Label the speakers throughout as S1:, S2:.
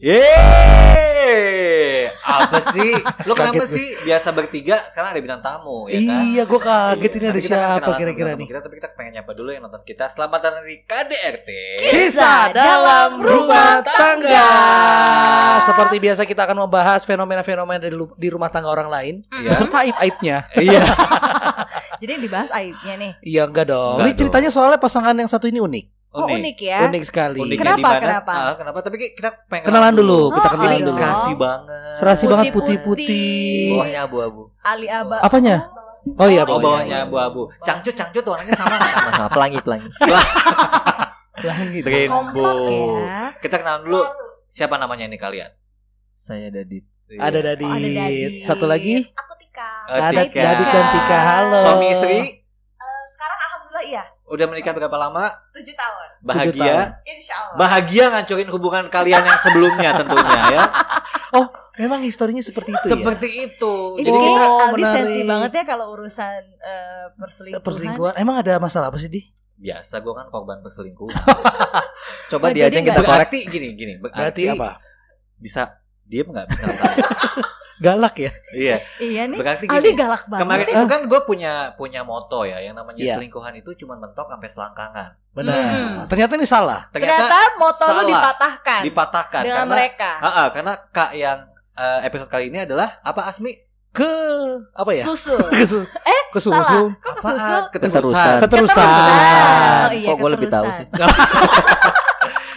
S1: Yeay, apa sih? Lu kenapa
S2: Kaget gue.
S1: sih biasa bertiga sekarang ada bintang tamu ya kan?
S2: Iya, gue kaget ini ada
S1: kita akan
S2: siapa kira-kira nih.
S1: Kita tapi kita pengen nyapa dulu yang nonton kita. Selamat datang di KDRT.
S2: Kisah dalam rumah tangga. Seperti biasa kita akan membahas fenomena-fenomena di, rumah tangga orang lain
S1: Iya.
S2: beserta aib-aibnya.
S1: Iya.
S3: Jadi yang dibahas aibnya nih.
S2: Iya enggak dong.
S1: Enggak
S2: ini ceritanya soalnya pasangan yang satu ini unik.
S3: Oh unik ya.
S2: Unik sekali.
S1: Uniknya
S3: Kenapa,
S1: di mana?
S3: kenapa?
S1: Ah, kenapa? Tapi kita pengen
S2: Kenalan dulu, kita
S3: Oh,
S2: kenalan
S1: Ini
S2: dulu.
S1: serasi banget.
S2: Serasi banget
S3: Putih-putih.
S1: Bawahnya abu-abu.
S3: Ali Aba.
S2: Apanya? Oh iya,
S1: Oh,
S2: bawahnya.
S1: bawahnya abu-abu. Cangcut, cangcut warnanya sama nggak?
S4: sama pelangi pelangi
S2: Langit.
S3: Kompak ya.
S1: Kita kenalan dulu. Siapa namanya ini kalian?
S4: saya Dadit
S2: Ada Dadit.
S3: Oh, ada Dadit.
S2: Satu lagi
S5: Aku Tika.
S2: Ada
S1: Tika.
S2: Dadit dan Tika. Halo.
S1: Suami istri
S5: Eh, sekarang alhamdulillah iya,
S1: udah menikah berapa lama?
S5: 7 tahun.
S1: Bahagia.
S5: Insya Allah.
S1: Bahagia ngancurin hubungan kalian yang sebelumnya tentunya ya.
S2: Memang historinya seperti itu
S1: Seperti itu.
S3: Ini
S1: Jadi
S2: Oh,
S1: kita
S3: Aldi
S2: menarik.
S3: sensi banget ya kalau urusan
S2: ya.
S3: perselingkuhan.
S2: Perselingkuhan. Emang ada masalah apa sih, Di?
S1: biasa gue kan korban perselingkuhan.
S4: coba
S3: Oh,
S4: dia aja
S3: jadi
S4: yang kita korek
S1: Berarti gini gini.
S2: Berarti apa?
S1: Bisa diem nggak? Bisa
S2: Galak ya?
S1: iya.
S3: Iya nih.
S1: Berarti
S3: Aldi
S1: gini.
S3: galak banget.
S1: Kemarin itu kan gue punya punya moto ya, yang namanya
S2: Iya.
S1: selingkuhan itu cuma mentok sampai selangkangan.
S2: Benar.
S3: Hmm.
S2: Ternyata ini salah.
S3: Ternyata,
S1: Ternyata,
S3: moto lu
S1: salah.
S3: dipatahkan
S1: dipatahkan
S3: dengan
S1: karena
S3: mereka.
S1: Ah, ah, karena kak yang eh, episode kali ini adalah apa Asmi?
S2: Ke apa ya?
S3: Susul.
S2: Kesu
S3: Eh,
S2: kesusu.
S3: salah. Kok
S1: Apaan?
S3: kesusul?
S1: Keterusan.
S2: Keterusan.
S3: Oh, iya,
S4: Kok gue lebih tahu
S3: keterusan.
S4: sih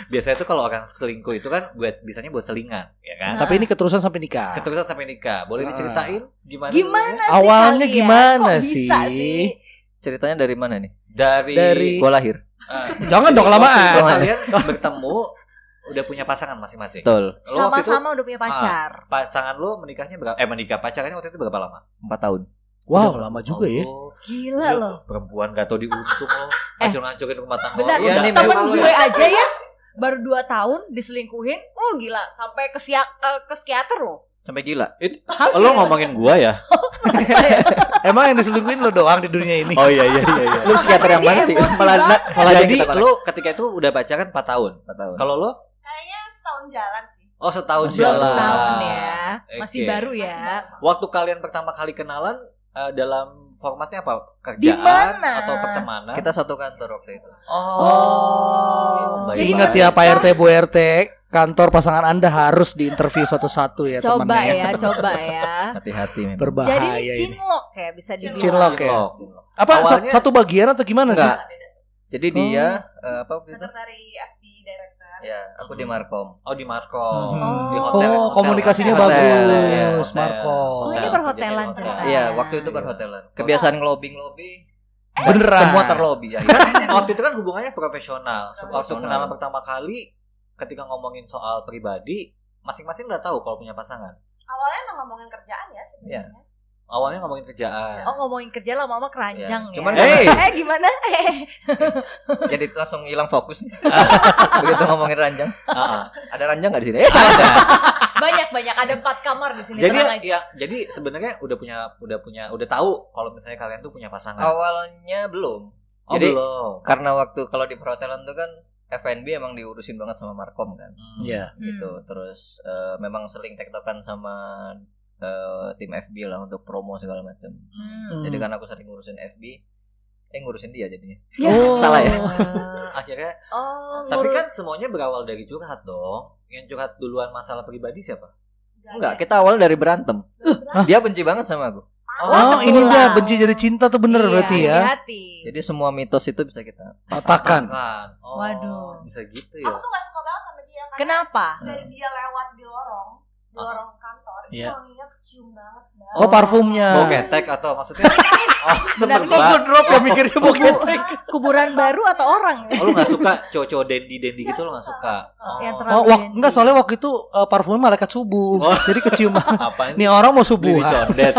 S1: Biasanya tuh kalau orang selingkuh itu kan buat bisanya buat selingan, ya kan?
S2: Tapi ini keterusan sampai nikah.
S1: Keterusan sampai nikah. Boleh
S2: Ah.
S1: diceritain gimana?
S3: Gimana sih
S2: Awalnya
S3: kalian?
S2: gimana
S3: Kok bisa
S2: sih?
S3: sih?
S4: ceritanya dari mana nih
S1: Dari
S2: Dari-
S4: gue lahir
S1: Ah,
S2: Jangan
S1: jadi
S2: dong kelamaan.
S1: Kalian bertemu udah punya pasangan masing-masing.
S4: betul
S1: Lo waktu itu
S3: Sama-sama udah punya pacar.
S1: pasangan lo menikahnya berapa? Eh menikah pacarannya waktu itu berapa lama?
S4: empat tahun
S2: Wow,
S1: Udah
S2: lama juga ya.
S1: Oh,
S3: Gila
S1: Gila,
S3: loh.
S1: Perempuan gak tau diuntung lo.
S3: Eh.
S1: Hancur-hancurin rumah tangga
S3: Bentar.
S4: Iya,
S1: tahu
S3: temen gue
S1: ya.
S3: aja ya baru 2 tahun diselingkuhin. Oh gila, sampai ke siak ke, ke psikiater loh.
S4: sampai gila
S1: It- lo ngomongin gua ya?
S2: Emang yang diselingkuhin lo doang di dunia ini?
S1: Oh iya iya iya. iya.
S4: lu psikiater yang mana malah malah
S1: Jadi
S4: kita korek.
S1: lo ketika itu udah pacaran 4 tahun.
S4: empat tahun
S1: Kalau lo?
S5: Kayaknya setahun jalan sih.
S1: Oh setahun
S2: Masih
S3: Belum
S1: jalan.
S3: setahun ya. Masih baru ya.
S1: Waktu kalian pertama kali kenalan eh, dalam formatnya apa? Kerjaan
S3: Di mana?
S1: atau pertemanan?
S4: kita satu kantor waktu itu
S1: Oh,
S3: Jadi
S2: Ingat ya Pak RT Bu RT, kantor pasangan Anda harus diinterview satu-satu ya
S3: Coba
S2: temannya.
S3: ya, coba ya.
S4: hati-hati memang
S2: Berbahaya
S3: Jadi ini cinlok ya bisa dibilang.
S2: Cinlok ya.
S1: Cinlok.
S2: Apa
S1: Awalnya-
S2: satu bagian atau gimana sih?
S4: enggak jadi dia eh, apa waktu itu
S5: Sekretari.
S4: Ya aku di Markom
S1: Oh di Markom.
S2: Hmm.
S1: Di hotel.
S2: Oh,
S1: hotel.
S2: komunikasinya
S4: Hotel,
S2: bagus,
S4: iya,
S1: hotel.
S2: Markom.
S3: Oh, ini
S1: Hotel,
S3: perhotelan ceritanya.
S4: iya waktu itu perhotelan kebiasaan ngelobi ngelobi
S2: Beneran.
S4: semua terlobi ya
S1: Kan waktu itu kan hubungannya profesional. Waktu kenalan pertama kali, ketika ngomongin soal pribadi, masing-masing udah tahu kalau punya pasangan.
S5: Awalnya emang ngomongin kerjaan ya sebenarnya.
S1: Awalnya ngomongin kerjaan.
S3: Oh ngomongin kerja lama-lama keranjang
S4: Iya.
S3: ya.
S4: Cuman
S1: Hey!
S3: Eh gimana? Eh.
S4: jadi langsung hilang fokus begitu ngomongin ranjang
S1: Ah, ah.
S4: ada ranjang nggak di sini eh salah
S3: banyak banyak ada empat kamar di sini.
S1: Jadi ya, jadi sebenarnya udah punya, udah punya, udah tahu kalau misalnya kalian tuh punya pasangan.
S4: awalnya belum
S1: Oh,
S4: jadi-
S1: belum.
S4: karena waktu kalau di perhotelan tuh kan F&B emang diurusin banget sama Markom kan
S1: Hmm.
S2: Iya.
S4: gitu terus eh, memang sering tektokan sama eh, tim FB lah untuk promo segala macam
S3: Hmm.
S4: jadi kan aku sering ngurusin FB eh ngurusin dia jadinya
S3: Ya.
S2: Oh.
S4: Salah ya?
S1: Akhirnya,
S3: Oh,
S1: tapi
S3: ngurus-
S1: kan semuanya berawal dari curhat dong. Yang curhat duluan masalah pribadi siapa?
S4: enggak kita awal dari berantem dia benci banget sama aku
S2: Oh, ini
S3: pulang.
S2: dia benci jadi cinta tuh bener
S3: Iya,
S2: berarti ya.
S3: hati-hati.
S4: jadi semua mitos itu bisa kita
S2: Patahkan.
S1: Kan. Oh,
S3: Waduh.
S1: Bisa gitu
S5: Aku
S1: ya.
S5: tuh gak suka banget sama dia karena
S3: Kenapa?
S5: dari dia lewat di lorong, di
S1: Ah.
S5: lorong kantor,
S2: Iya.
S5: wanginya kecium banget. Mbak.
S2: Oh, parfumnya.
S1: Mau ketek atau maksudnya? Oh, semerbak.
S3: kok
S2: drop ya mikirnya mau
S3: Kubu- kuburan baru atau orang?
S1: Oh, lu gak suka cowok-cowok dendi-dendi gitu lu gak suka? Oh,
S2: Oh, wak, enggak soalnya waktu itu uh, parfumnya malaikat subuh.
S1: Oh.
S2: Jadi kecium. Nih orang mau subuh.
S1: di condet.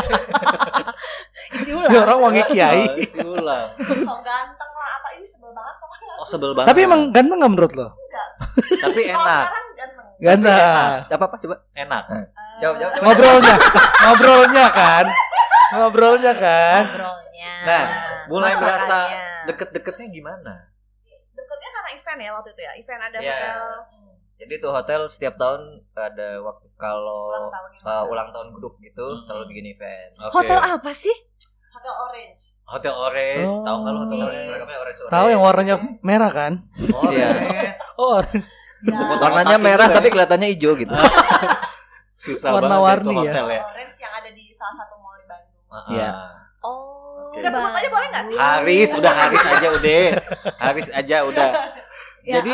S3: Isi
S2: Ini
S3: ulang.
S2: orang wangi kiai.
S1: Oh, isi ulang.
S5: So ganteng lah, apa ini sebel banget pokoknya.
S1: Oh, sebel banget.
S2: Tapi emang ganteng gak menurut lo?
S1: tapi
S5: Kalau
S1: enak,
S5: sekarang ganteng.
S2: Ganteng.
S4: apa apa coba
S1: enak.
S5: Eh,
S4: jawab jawab jawab
S2: Ngobrolnya, ngobrolnya kan, ngobrolnya kan.
S3: Ngobrolnya.
S1: Nah, mulai merasa deket-deketnya gimana?
S5: Deketnya karena event ya waktu itu ya. Event ada
S4: Iya.
S5: hotel.
S4: jadi Jadi tuh hotel setiap tahun ada waktu kalau
S5: Ulang tahun
S4: uh, ulang tahun grup gitu
S1: Hmm.
S4: selalu bikin event.
S1: Oke.
S3: Hotel apa sih?
S5: Hotel Orange.
S1: Hotel Orange,
S2: Oh.
S1: tahu nggak lu Hotel
S3: Iya.
S1: Orange?
S4: Seragamnya orange orange.
S2: Tahu yang warnanya merah kan?
S1: Orange.
S2: Oh,
S5: Ya.
S4: warnanya merah tapi
S1: ya.
S4: kelihatannya hijau gitu.
S1: Susah
S2: Warna-warni
S1: banget itu
S2: ya.
S1: hotel ya.
S5: Orange yang ada di salah satu mall di Bandung.
S2: Iya.
S1: ah.
S3: Oh,
S1: Oke.
S5: Udah sebut aja boleh nggak sih?
S1: Haris, udah Haris aja udah. Haris aja udah.
S3: Ya
S1: Jadi.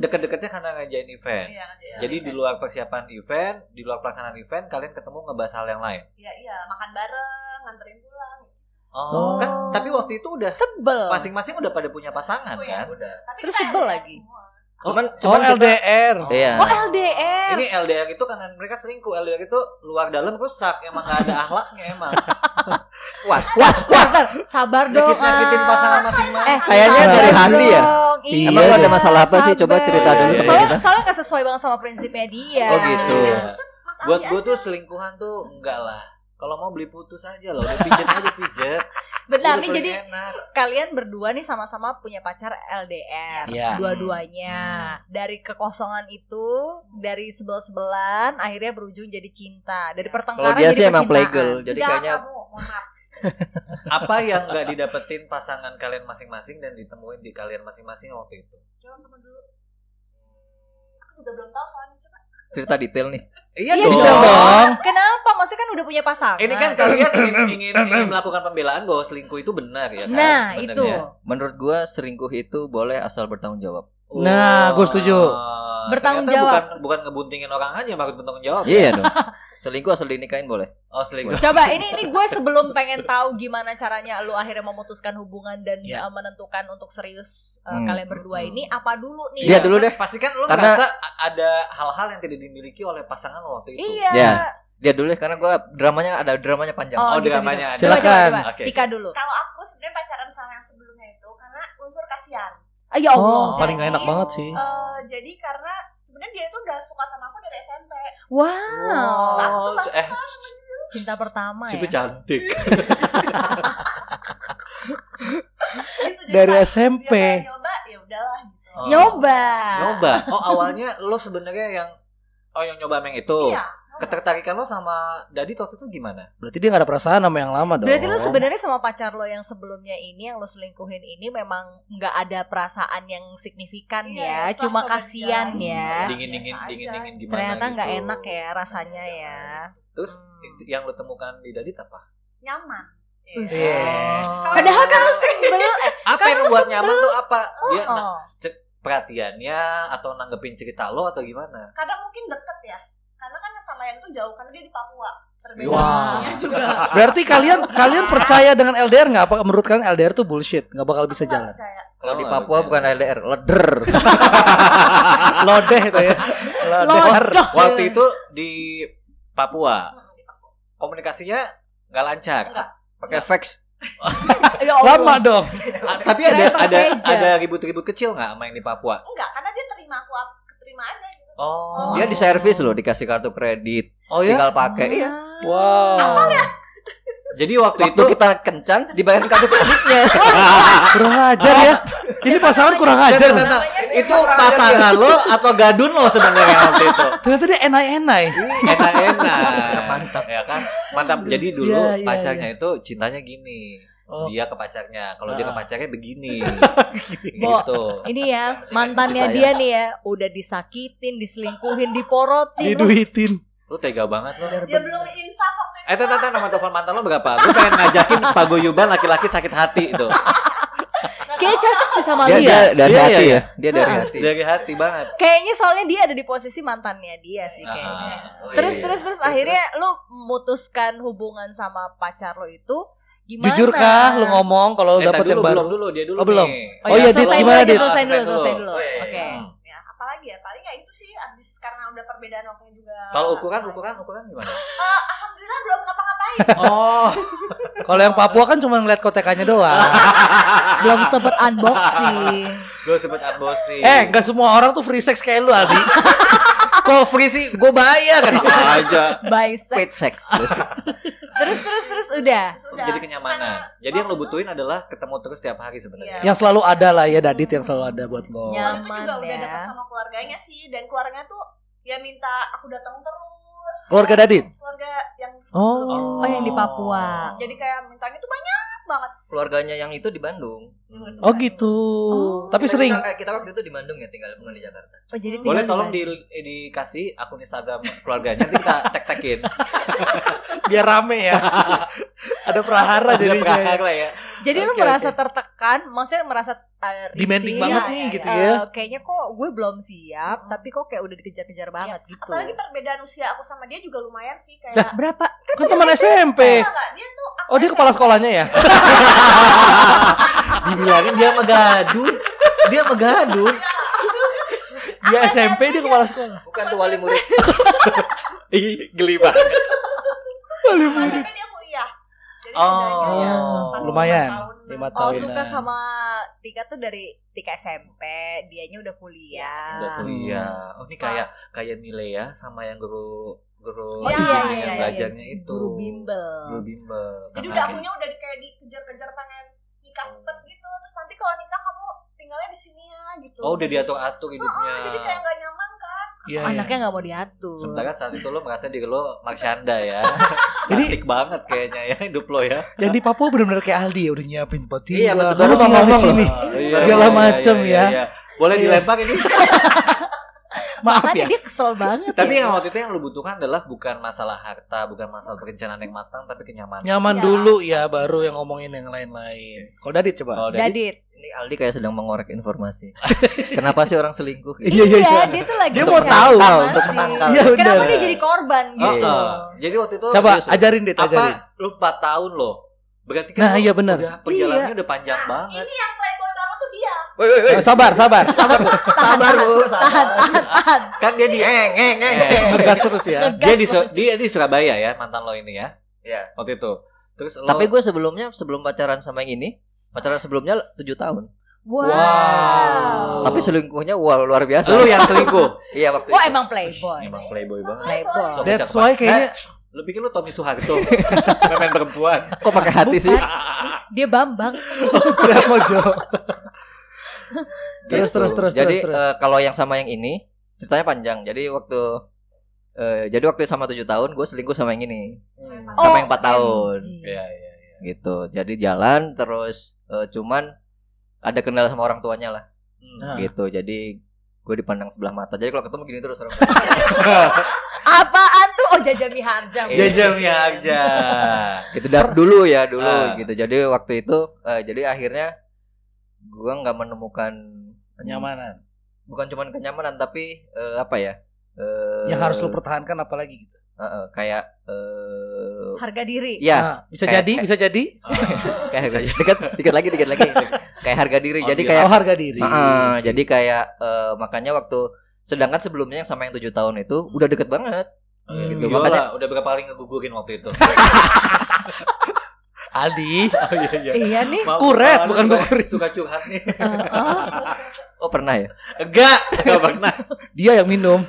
S1: Deket-deketnya karena ngajain event.
S5: Iya, iya.
S1: Jadi di luar persiapan event, di luar pelaksanaan event, kalian ketemu ngebahas hal yang lain.
S5: Iya, iya, makan bareng, nganterin pulang.
S1: Oh,
S3: Oh.
S1: kan tapi waktu itu udah
S3: sebel.
S1: masing-masing udah pada punya pasangan
S5: Oh, iya.
S1: kan?
S4: Udah.
S5: Tapi
S3: Terus sebel lagi.
S5: semua.
S4: Cuman
S2: oh
S4: cuman kita-
S2: LDR.
S4: Iya.
S3: Oh LDR.
S1: Ini LDR itu karena mereka selingkuh. LDR itu luar dalam rusak, emang gak ada akhlaknya emang.
S4: puas puas puas.
S3: Sabar dong.
S1: Nyakit-nyakitin
S3: ah.
S1: pasangan
S3: Eh,
S1: masing-masing.
S4: Kayaknya
S3: sabar
S4: dari Handi ya?
S3: Iya.
S4: Emang lu ada masalah apa sih? Coba cerita
S1: dulu sama
S3: soalnya,
S4: kita.
S3: Soalnya gak sesuai banget sama prinsipnya dia.
S4: Oh, gitu.
S1: Iya. Buat gue tuh selingkuhan tuh enggak lah. Kalau mau beli putus aja loh, udah pijet aja pijet.
S3: Benar nih jadi
S1: enak.
S3: kalian berdua nih sama-sama punya pacar LDR.
S2: Iya.
S3: Dua-duanya.
S1: Hmm.
S3: Dari kekosongan itu, dari sebel-sebelan akhirnya berujung jadi cinta. Dari
S4: Kalau
S3: pertengkaran
S4: dia
S3: jadi
S4: sih emang playgirl, jadi
S5: Enggak,
S4: kayaknya
S5: kamu, maaf.
S1: Apa yang nggak didapetin pasangan kalian masing-masing dan ditemuin di kalian masing-masing waktu itu?
S5: Coba temen dulu. Aku juga belum tahu soalnya coba.
S4: cerita detail nih.
S1: Iya,
S3: Iya
S1: dong.
S3: dong. Kenapa? Maksudnya kan udah punya pasangan.
S1: Ini kan kalian ingin, ingin, ingin melakukan pembelaan bahwa selingkuh itu benar ya kan?
S3: Nah,
S1: sebenarnya?
S3: itu.
S4: Menurut gua selingkuh itu boleh asal bertanggung jawab.
S2: Nah, gua setuju.
S3: Bertanggung jawab.
S1: Bukan, bukan ngebuntingin orang aja, yang harus bertanggung jawab.
S4: Iya dong. Selingkuh asal dinikahin boleh.
S1: Oh, selingkuh.
S3: Coba ini ini gue sebelum pengen tahu gimana caranya lu akhirnya memutuskan hubungan dan
S2: Ya.
S3: uh, menentukan untuk serius uh,
S4: Hmm.
S3: kalian berdua ini apa dulu nih?
S4: Dia dulu deh.
S1: Pasti kan lu
S4: Karena-
S1: ngerasa ada hal-hal yang tidak dimiliki oleh pasangan lo waktu itu.
S3: Iya.
S4: Ya. Dia dulu deh karena gua dramanya ada dramanya panjang.
S1: Oh,
S3: gitu,
S1: dramanya
S3: gitu.
S1: ada.
S3: Coba coba
S2: Silakan.
S3: coba.
S1: Oke.
S3: Tika dulu.
S5: Kalau aku sebenarnya pacaran sama yang sebelumnya itu karena unsur kasihan.
S3: Ah, ya Allah.
S2: Oh, paling gak enak banget sih.
S5: Eh, jadi karena sebenarnya dia itu udah suka sama aku dari SMP.
S3: Wow.
S1: Wow,
S5: Satu
S1: eh,
S3: Cinta pertama
S1: situ
S3: ya.
S1: cantik.
S5: Gitu,
S2: Dari
S5: pas
S2: SMP.
S5: Dia nyoba, ya udahlah gitu.
S1: Oh.
S3: Nyoba.
S1: Nyoba. Oh, awalnya lo sebenarnya yang oh yang nyoba yang itu.
S5: Iya.
S1: Ketertarikan lo sama Dadit waktu itu gimana?
S2: Berarti dia gak ada perasaan sama yang lama dong.
S3: Berarti lu sebenarnya sama pacar lo yang sebelumnya ini yang lo selingkuhin ini memang nggak ada perasaan yang signifikan
S5: Iya,
S3: ya, cuma kasihan ya.
S1: Dingin-dingin
S5: biasa aja.
S1: dingin-dingin gimana
S3: Ternyata nggak
S1: gitu.
S3: enak ya rasanya ya.
S1: Terus
S3: Hmm.
S1: yang lo temukan di Dadit apa?
S5: Nyaman.
S2: Iya.
S3: Padahal kan lu sebel eh,
S1: Apa yang buat nyaman tuh apa? Dia na-
S3: oh.
S1: perhatiannya atau nanggepin cerita lo atau gimana?
S5: Kadang mungkin deket ya. Sama yang itu jauh karena dia di Papua.
S1: Wah.
S5: dunia juga.
S2: Berarti kalian kalian percaya dengan LDR nggak? Apa menurut kalian LDR tuh bullshit, nggak bakal bisa
S5: Aku
S2: jalan?
S5: percaya.
S4: Kalau di
S1: Oh,
S4: Papua
S1: bisa.
S4: bukan LDR, leder.
S2: Lodeh itu ya. Lodeh.
S1: Waktu itu di Papua komunikasinya nggak lancar.
S5: Enggak.
S4: Pakai fax.
S3: Ya Allah.
S2: Lama dong.
S1: Ah, tapi ada ada ada ribut-ribut kecil nggak main di Papua?
S5: Enggak, karena dia terima aku terima aja.
S1: Oh,
S4: Dia di servis loh, dikasih kartu kredit,
S1: Oh ya.
S4: tinggal pakai. Iya.
S2: Wow.
S1: Jadi waktu
S4: Waktu
S1: itu
S4: kita kencan dibayarin kartu kreditnya.
S2: Kurang ajar ya. Ini pasangan kurang ajar.
S5: Sih
S1: itu pasangan lo atau gadun lo sebenarnya waktu itu?
S2: Ternyata dia enai-enai.
S1: Enak-enak.
S4: Mantap.
S1: Ya kan? Mantap. Jadi dulu
S2: Iya, iya,
S1: pacarnya itu cintanya gini.
S2: Oh.
S1: Dia ke pacarnya. Kalau dia ke pacarnya begini.
S3: Bo,
S1: gitu.
S3: Ini ya mantannya
S4: ya.
S3: dia nih ya udah disakitin, diselingkuhin, diporotin. Lu-
S2: Diduitin.
S1: Lu tega banget lo.
S5: Dia belum insaf waktu itu.
S1: Eh, tante, tante, nomor telepon mantan lo berapa? Gue pengen ngajakin paguyuban laki-laki sakit hati itu.
S3: Kayaknya cocok sih sama
S4: Dia,
S3: lu.
S4: dia dari
S1: Iya,
S4: hati
S1: iya,
S4: ya. Dia dari
S3: Nah.
S4: hati.
S1: Dari hati banget.
S3: Kayaknya soalnya dia ada di posisi mantannya dia sih kayaknya.
S1: Ah, oh,
S3: terus
S1: iya, iya.
S3: terus terus akhirnya lu memutuskan hubungan sama pacar lo itu gimana?
S2: Jujur kah lu ngomong kalau
S1: Eh,
S2: dapet yang
S1: dulu,
S2: baru?
S1: belum dulu, dia dulu
S2: Oh, belum.
S1: nih.
S2: Oh iya, Dit,
S3: selesai
S2: gimana, Dit?
S3: Selesai dulu,
S1: Selesai dulu. Oh, iya, iya.
S3: Oke.
S1: Hmm.
S5: Ya, apalagi ya? Paling ya itu sih abis karena udah perbedaan waktunya juga.
S1: Kalau ukuran, ukuran, ukuran gimana?
S5: Eh, alhamdulillah belum ngapa-ngapain.
S1: Oh,
S2: Kalau yang Papua kan cuma ngeliat kotekannya doang.
S3: Belum sempet unboxing.
S1: gue sempet unboxing.
S2: eh, nggak semua orang tuh free sex kayak lu, Aldi.
S1: kok free sih? Gue bayar kan aja.
S3: Bisect.
S4: Paid sex.
S3: terus terus terus udah.
S5: Udah.
S1: Jadi kenyamanan.
S5: Karena
S1: Jadi yang lo
S5: waktu itu-
S1: butuhin adalah ketemu terus tiap hari sebenarnya.
S2: Yang selalu ada lah ya Dadit yang selalu ada buat lo.
S3: Ya.
S5: waktu itu juga
S3: Nyaman
S5: udah
S3: ya.
S5: dekat sama keluarganya sih dan keluarganya tuh ya minta aku datang terus.
S2: Keluarga Dadit?
S5: Keluarga yang
S2: Oh.
S3: Oh yang di Papua.
S5: Jadi kayak mintanya tuh banyak banget.
S4: Keluarganya yang itu di Bandung.
S2: Oh gitu.
S3: Oh.
S2: Tapi
S4: Kita-
S2: sering.
S4: Kita, kita waktu itu di Bandung ya, tinggal bukan di Jakarta.
S3: Oh jadi
S1: Boleh
S3: tinggal
S1: tolong
S3: di
S1: di, eh, dikasih akun Instagram keluarganya nanti kita tag-tagin.
S2: Biar rame ya. ada prahara
S1: Ada
S2: jadinya.
S1: prahara ya.
S3: Jadi lu
S2: Oke,
S3: merasa tertekan, maksudnya merasa uh,
S2: Demanding banget nih gitu
S3: eh,
S2: ya.
S3: Kayaknya kok gue belum siap, tapi kok kayak udah dikejar-kejar banget gitu.
S5: Apalagi perbedaan usia aku sama dia juga lumayan sih kayak
S2: Lah,
S3: berapa?
S2: Kan teman SMP.
S5: Enggak, dia tuh aku
S2: Oh dia kepala sekolahnya ya?
S1: Dibilangin dia megadun. Dia megadun.
S2: Dia SMP dia kepala sekolah.
S4: Bukan tuh wali murid.
S1: Ih, geli banget.
S5: SMP dia kuliah. Jadi
S1: Oh,
S5: bedanya ya empat-
S2: lumayan.
S5: empat tahun.
S2: Lima
S3: Oh suka sama Tika tuh dari Tika SMP, dianya udah kuliah.
S1: Udah kuliah. Oh ini kayak kayak Milea sama yang guru guru
S3: Iya, iya,
S1: yang
S3: iya, iya,
S1: belajarnya
S3: iya.
S1: itu.
S3: Guru bimbel.
S1: Guru bimbel.
S5: Jadi
S1: Karena
S5: udah akunya udah kayak dikejar-kejar pengen nikah cepet gitu. Terus nanti kalau nikah kamu tinggalnya di sini ya gitu.
S1: Oh udah diatur-atur hidupnya.
S5: Oh, jadi kayak nggak nyaman kan?
S2: Iya, iya.
S3: Anaknya nggak mau diatur.
S1: Sementara saat itu lo merasa diri lo Marsyanda ya.
S2: Jadi-
S1: Cantik banget kayaknya ya hidup lo ya.
S2: Yang di Papua benar-benar kayak Aldi ya udah nyiapin buat
S4: Iya,
S2: tinggal.
S4: betul.
S2: Kamu tinggal di
S4: ngomong
S2: sini.
S1: Iya,
S2: Segala
S1: iya,
S2: macem
S1: iya,
S2: ya.
S1: iya. Boleh
S2: Iya.
S1: dilempar ini.
S2: Maaf
S3: Makanya
S2: ya.
S3: dia kesel banget.
S1: Tapi
S3: ya.
S1: yang waktu itu yang lo butuhkan adalah bukan masalah harta, bukan masalah perencanaan yang matang, tapi kenyamanan.
S2: Nyaman
S5: Iya.
S2: dulu ya baru yang ngomongin yang lain-lain. Kalau Dadit coba.
S1: Oh, dari-
S3: Dadit.
S4: Ini Aldi kayak sedang mengorek informasi. Kenapa sih orang selingkuh?
S2: Iya iya iya.
S3: dia tuh lagi
S2: Dia mau tahu.
S4: Untuk menangkal.
S2: Iya,
S3: Kenapa
S2: udah.
S3: dia jadi korban
S1: Oh,
S3: gitu?
S1: oh. Jadi waktu itu
S2: Coba
S1: serius lo.
S2: ajarin
S1: apa
S2: ajarin.
S1: lu 4 tahun loh. Berarti kan
S2: Nah, iya benar.
S1: Udah perjalanannya
S3: Iya.
S1: udah panjang banget.
S5: Ini yang.
S4: Woi, woi, woi.
S2: Eh, sabar, sabar.
S4: Sabar, Bu. Sabar.
S1: Kan dia di
S4: Eng, eng, eng.
S1: Eh,
S2: Ngegas terus ya.
S1: Dia di dia di Surabaya ya mantan lo ini ya.
S4: Iya.
S1: Waktu itu. Terus lo
S4: Tapi gue sebelumnya sebelum pacaran sama yang ini, pacaran sebelumnya 7 tahun.
S3: Wow.
S1: Wow.
S4: Tapi selingkuhnya wow luar biasa.
S1: lu yang selingkuh.
S4: Iya waktu
S3: Wah
S4: itu.
S3: emang playboy.
S1: Emang playboy banget.
S3: Playboy.
S1: Sok
S2: That's why kayaknya
S1: Eh, lu pikir lu Tommy Soeharto pemain perempuan
S4: Kok pakai hati sih?
S3: Dia Bambang.
S2: udah mojo. Terus,
S4: Gitu.
S2: terus, terus,
S4: Jadi
S2: terus, terus.
S4: eh, kalau yang sama yang ini ceritanya panjang. Jadi waktu eh, jadi waktu sama tujuh tahun gue selingkuh sama yang ini
S3: Oh,
S4: sama yang empat tahun
S3: OMG.
S1: Iya, iya.
S4: gitu. Jadi jalan terus eh, cuman ada kendala sama orang tuanya lah
S2: Nah.
S4: gitu. Jadi gue dipandang sebelah mata. Jadi kalau ketemu gini terus orang
S3: Apaan tuh? Oh Jaja Miharja.
S4: Iya.
S1: Jajam ya aja.
S4: gitu dar dulu ya dulu
S1: Ah.
S4: gitu. Jadi waktu itu eh, jadi akhirnya gue nggak menemukan
S2: Kenyamanan.
S4: bukan cuman kenyamanan tapi eh, apa ya? Eh,
S2: Yang harus lo pertahankan apalagi gitu.
S4: eh, eh, kayak eh,
S3: Harga diri.
S4: ya
S2: Nah, bisa
S4: Kayak-
S2: jadi, bisa jadi.
S4: kayak harga dikit dikit lagi dikit lagi kayak harga diri
S1: Oh,
S4: jadi
S1: iya.
S4: kayak
S2: Oh, harga diri.
S4: Heeh, jadi kayak eh, makanya waktu sedangkan sebelumnya yang sama yang tujuh tahun itu udah deket banget
S2: Hmm,
S4: gitu.
S1: Gila,
S4: Makanya-
S1: udah berapa kali ngegugurin waktu itu?
S2: Aldi.
S1: oh iya iya.
S3: Iya nih.
S1: Maaf,
S2: Kuret, bukan
S1: suka-
S2: gugurin.
S1: Suka curhat nih.
S4: oh pernah ya
S1: Enggak, enggak pernah.
S2: Dia yang minum.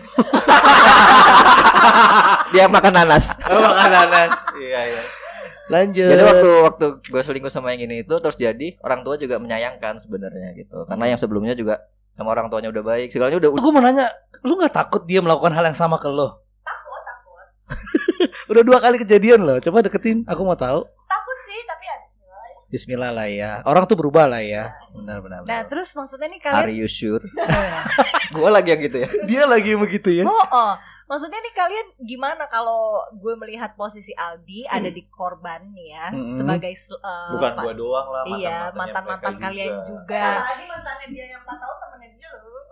S4: dia makan nanas
S1: Oh, makan nanas. Iya, iya.
S2: Lanjut.
S4: jadi waktu waktu gue selingkuh sama yang ini itu terus jadi orang tua juga menyayangkan sebenarnya gitu karena yang sebelumnya juga sama orang tuanya udah baik segalanya udah
S2: gue mau nanya, lu nggak takut dia melakukan hal yang sama ke lo?
S5: Takut, takut.
S2: Udah dua kali kejadian loh. Coba deketin. Aku mau tahu.
S5: Takut bismillah
S2: lah ya. Orang tuh berubah lah ya. Benar benar.
S3: Nah
S2: benar.
S3: terus maksudnya nih
S4: are
S3: kalian
S4: you sure gue lagi yang gitu ya
S2: dia lagi begitu ya.
S3: Oh, oh. Maksudnya nih kalian gimana kalau gue melihat posisi Aldi ada di korban nih ya
S2: Mm-mm.
S3: sebagai eh,
S1: Bukan gua doang lah,
S3: Iya,
S1: mantan-mantannya
S3: mantan-mantan
S1: mereka
S3: kalian
S1: juga.
S3: juga.
S5: Apalagi mantannya dia yang 4 tahun temennya dia loh.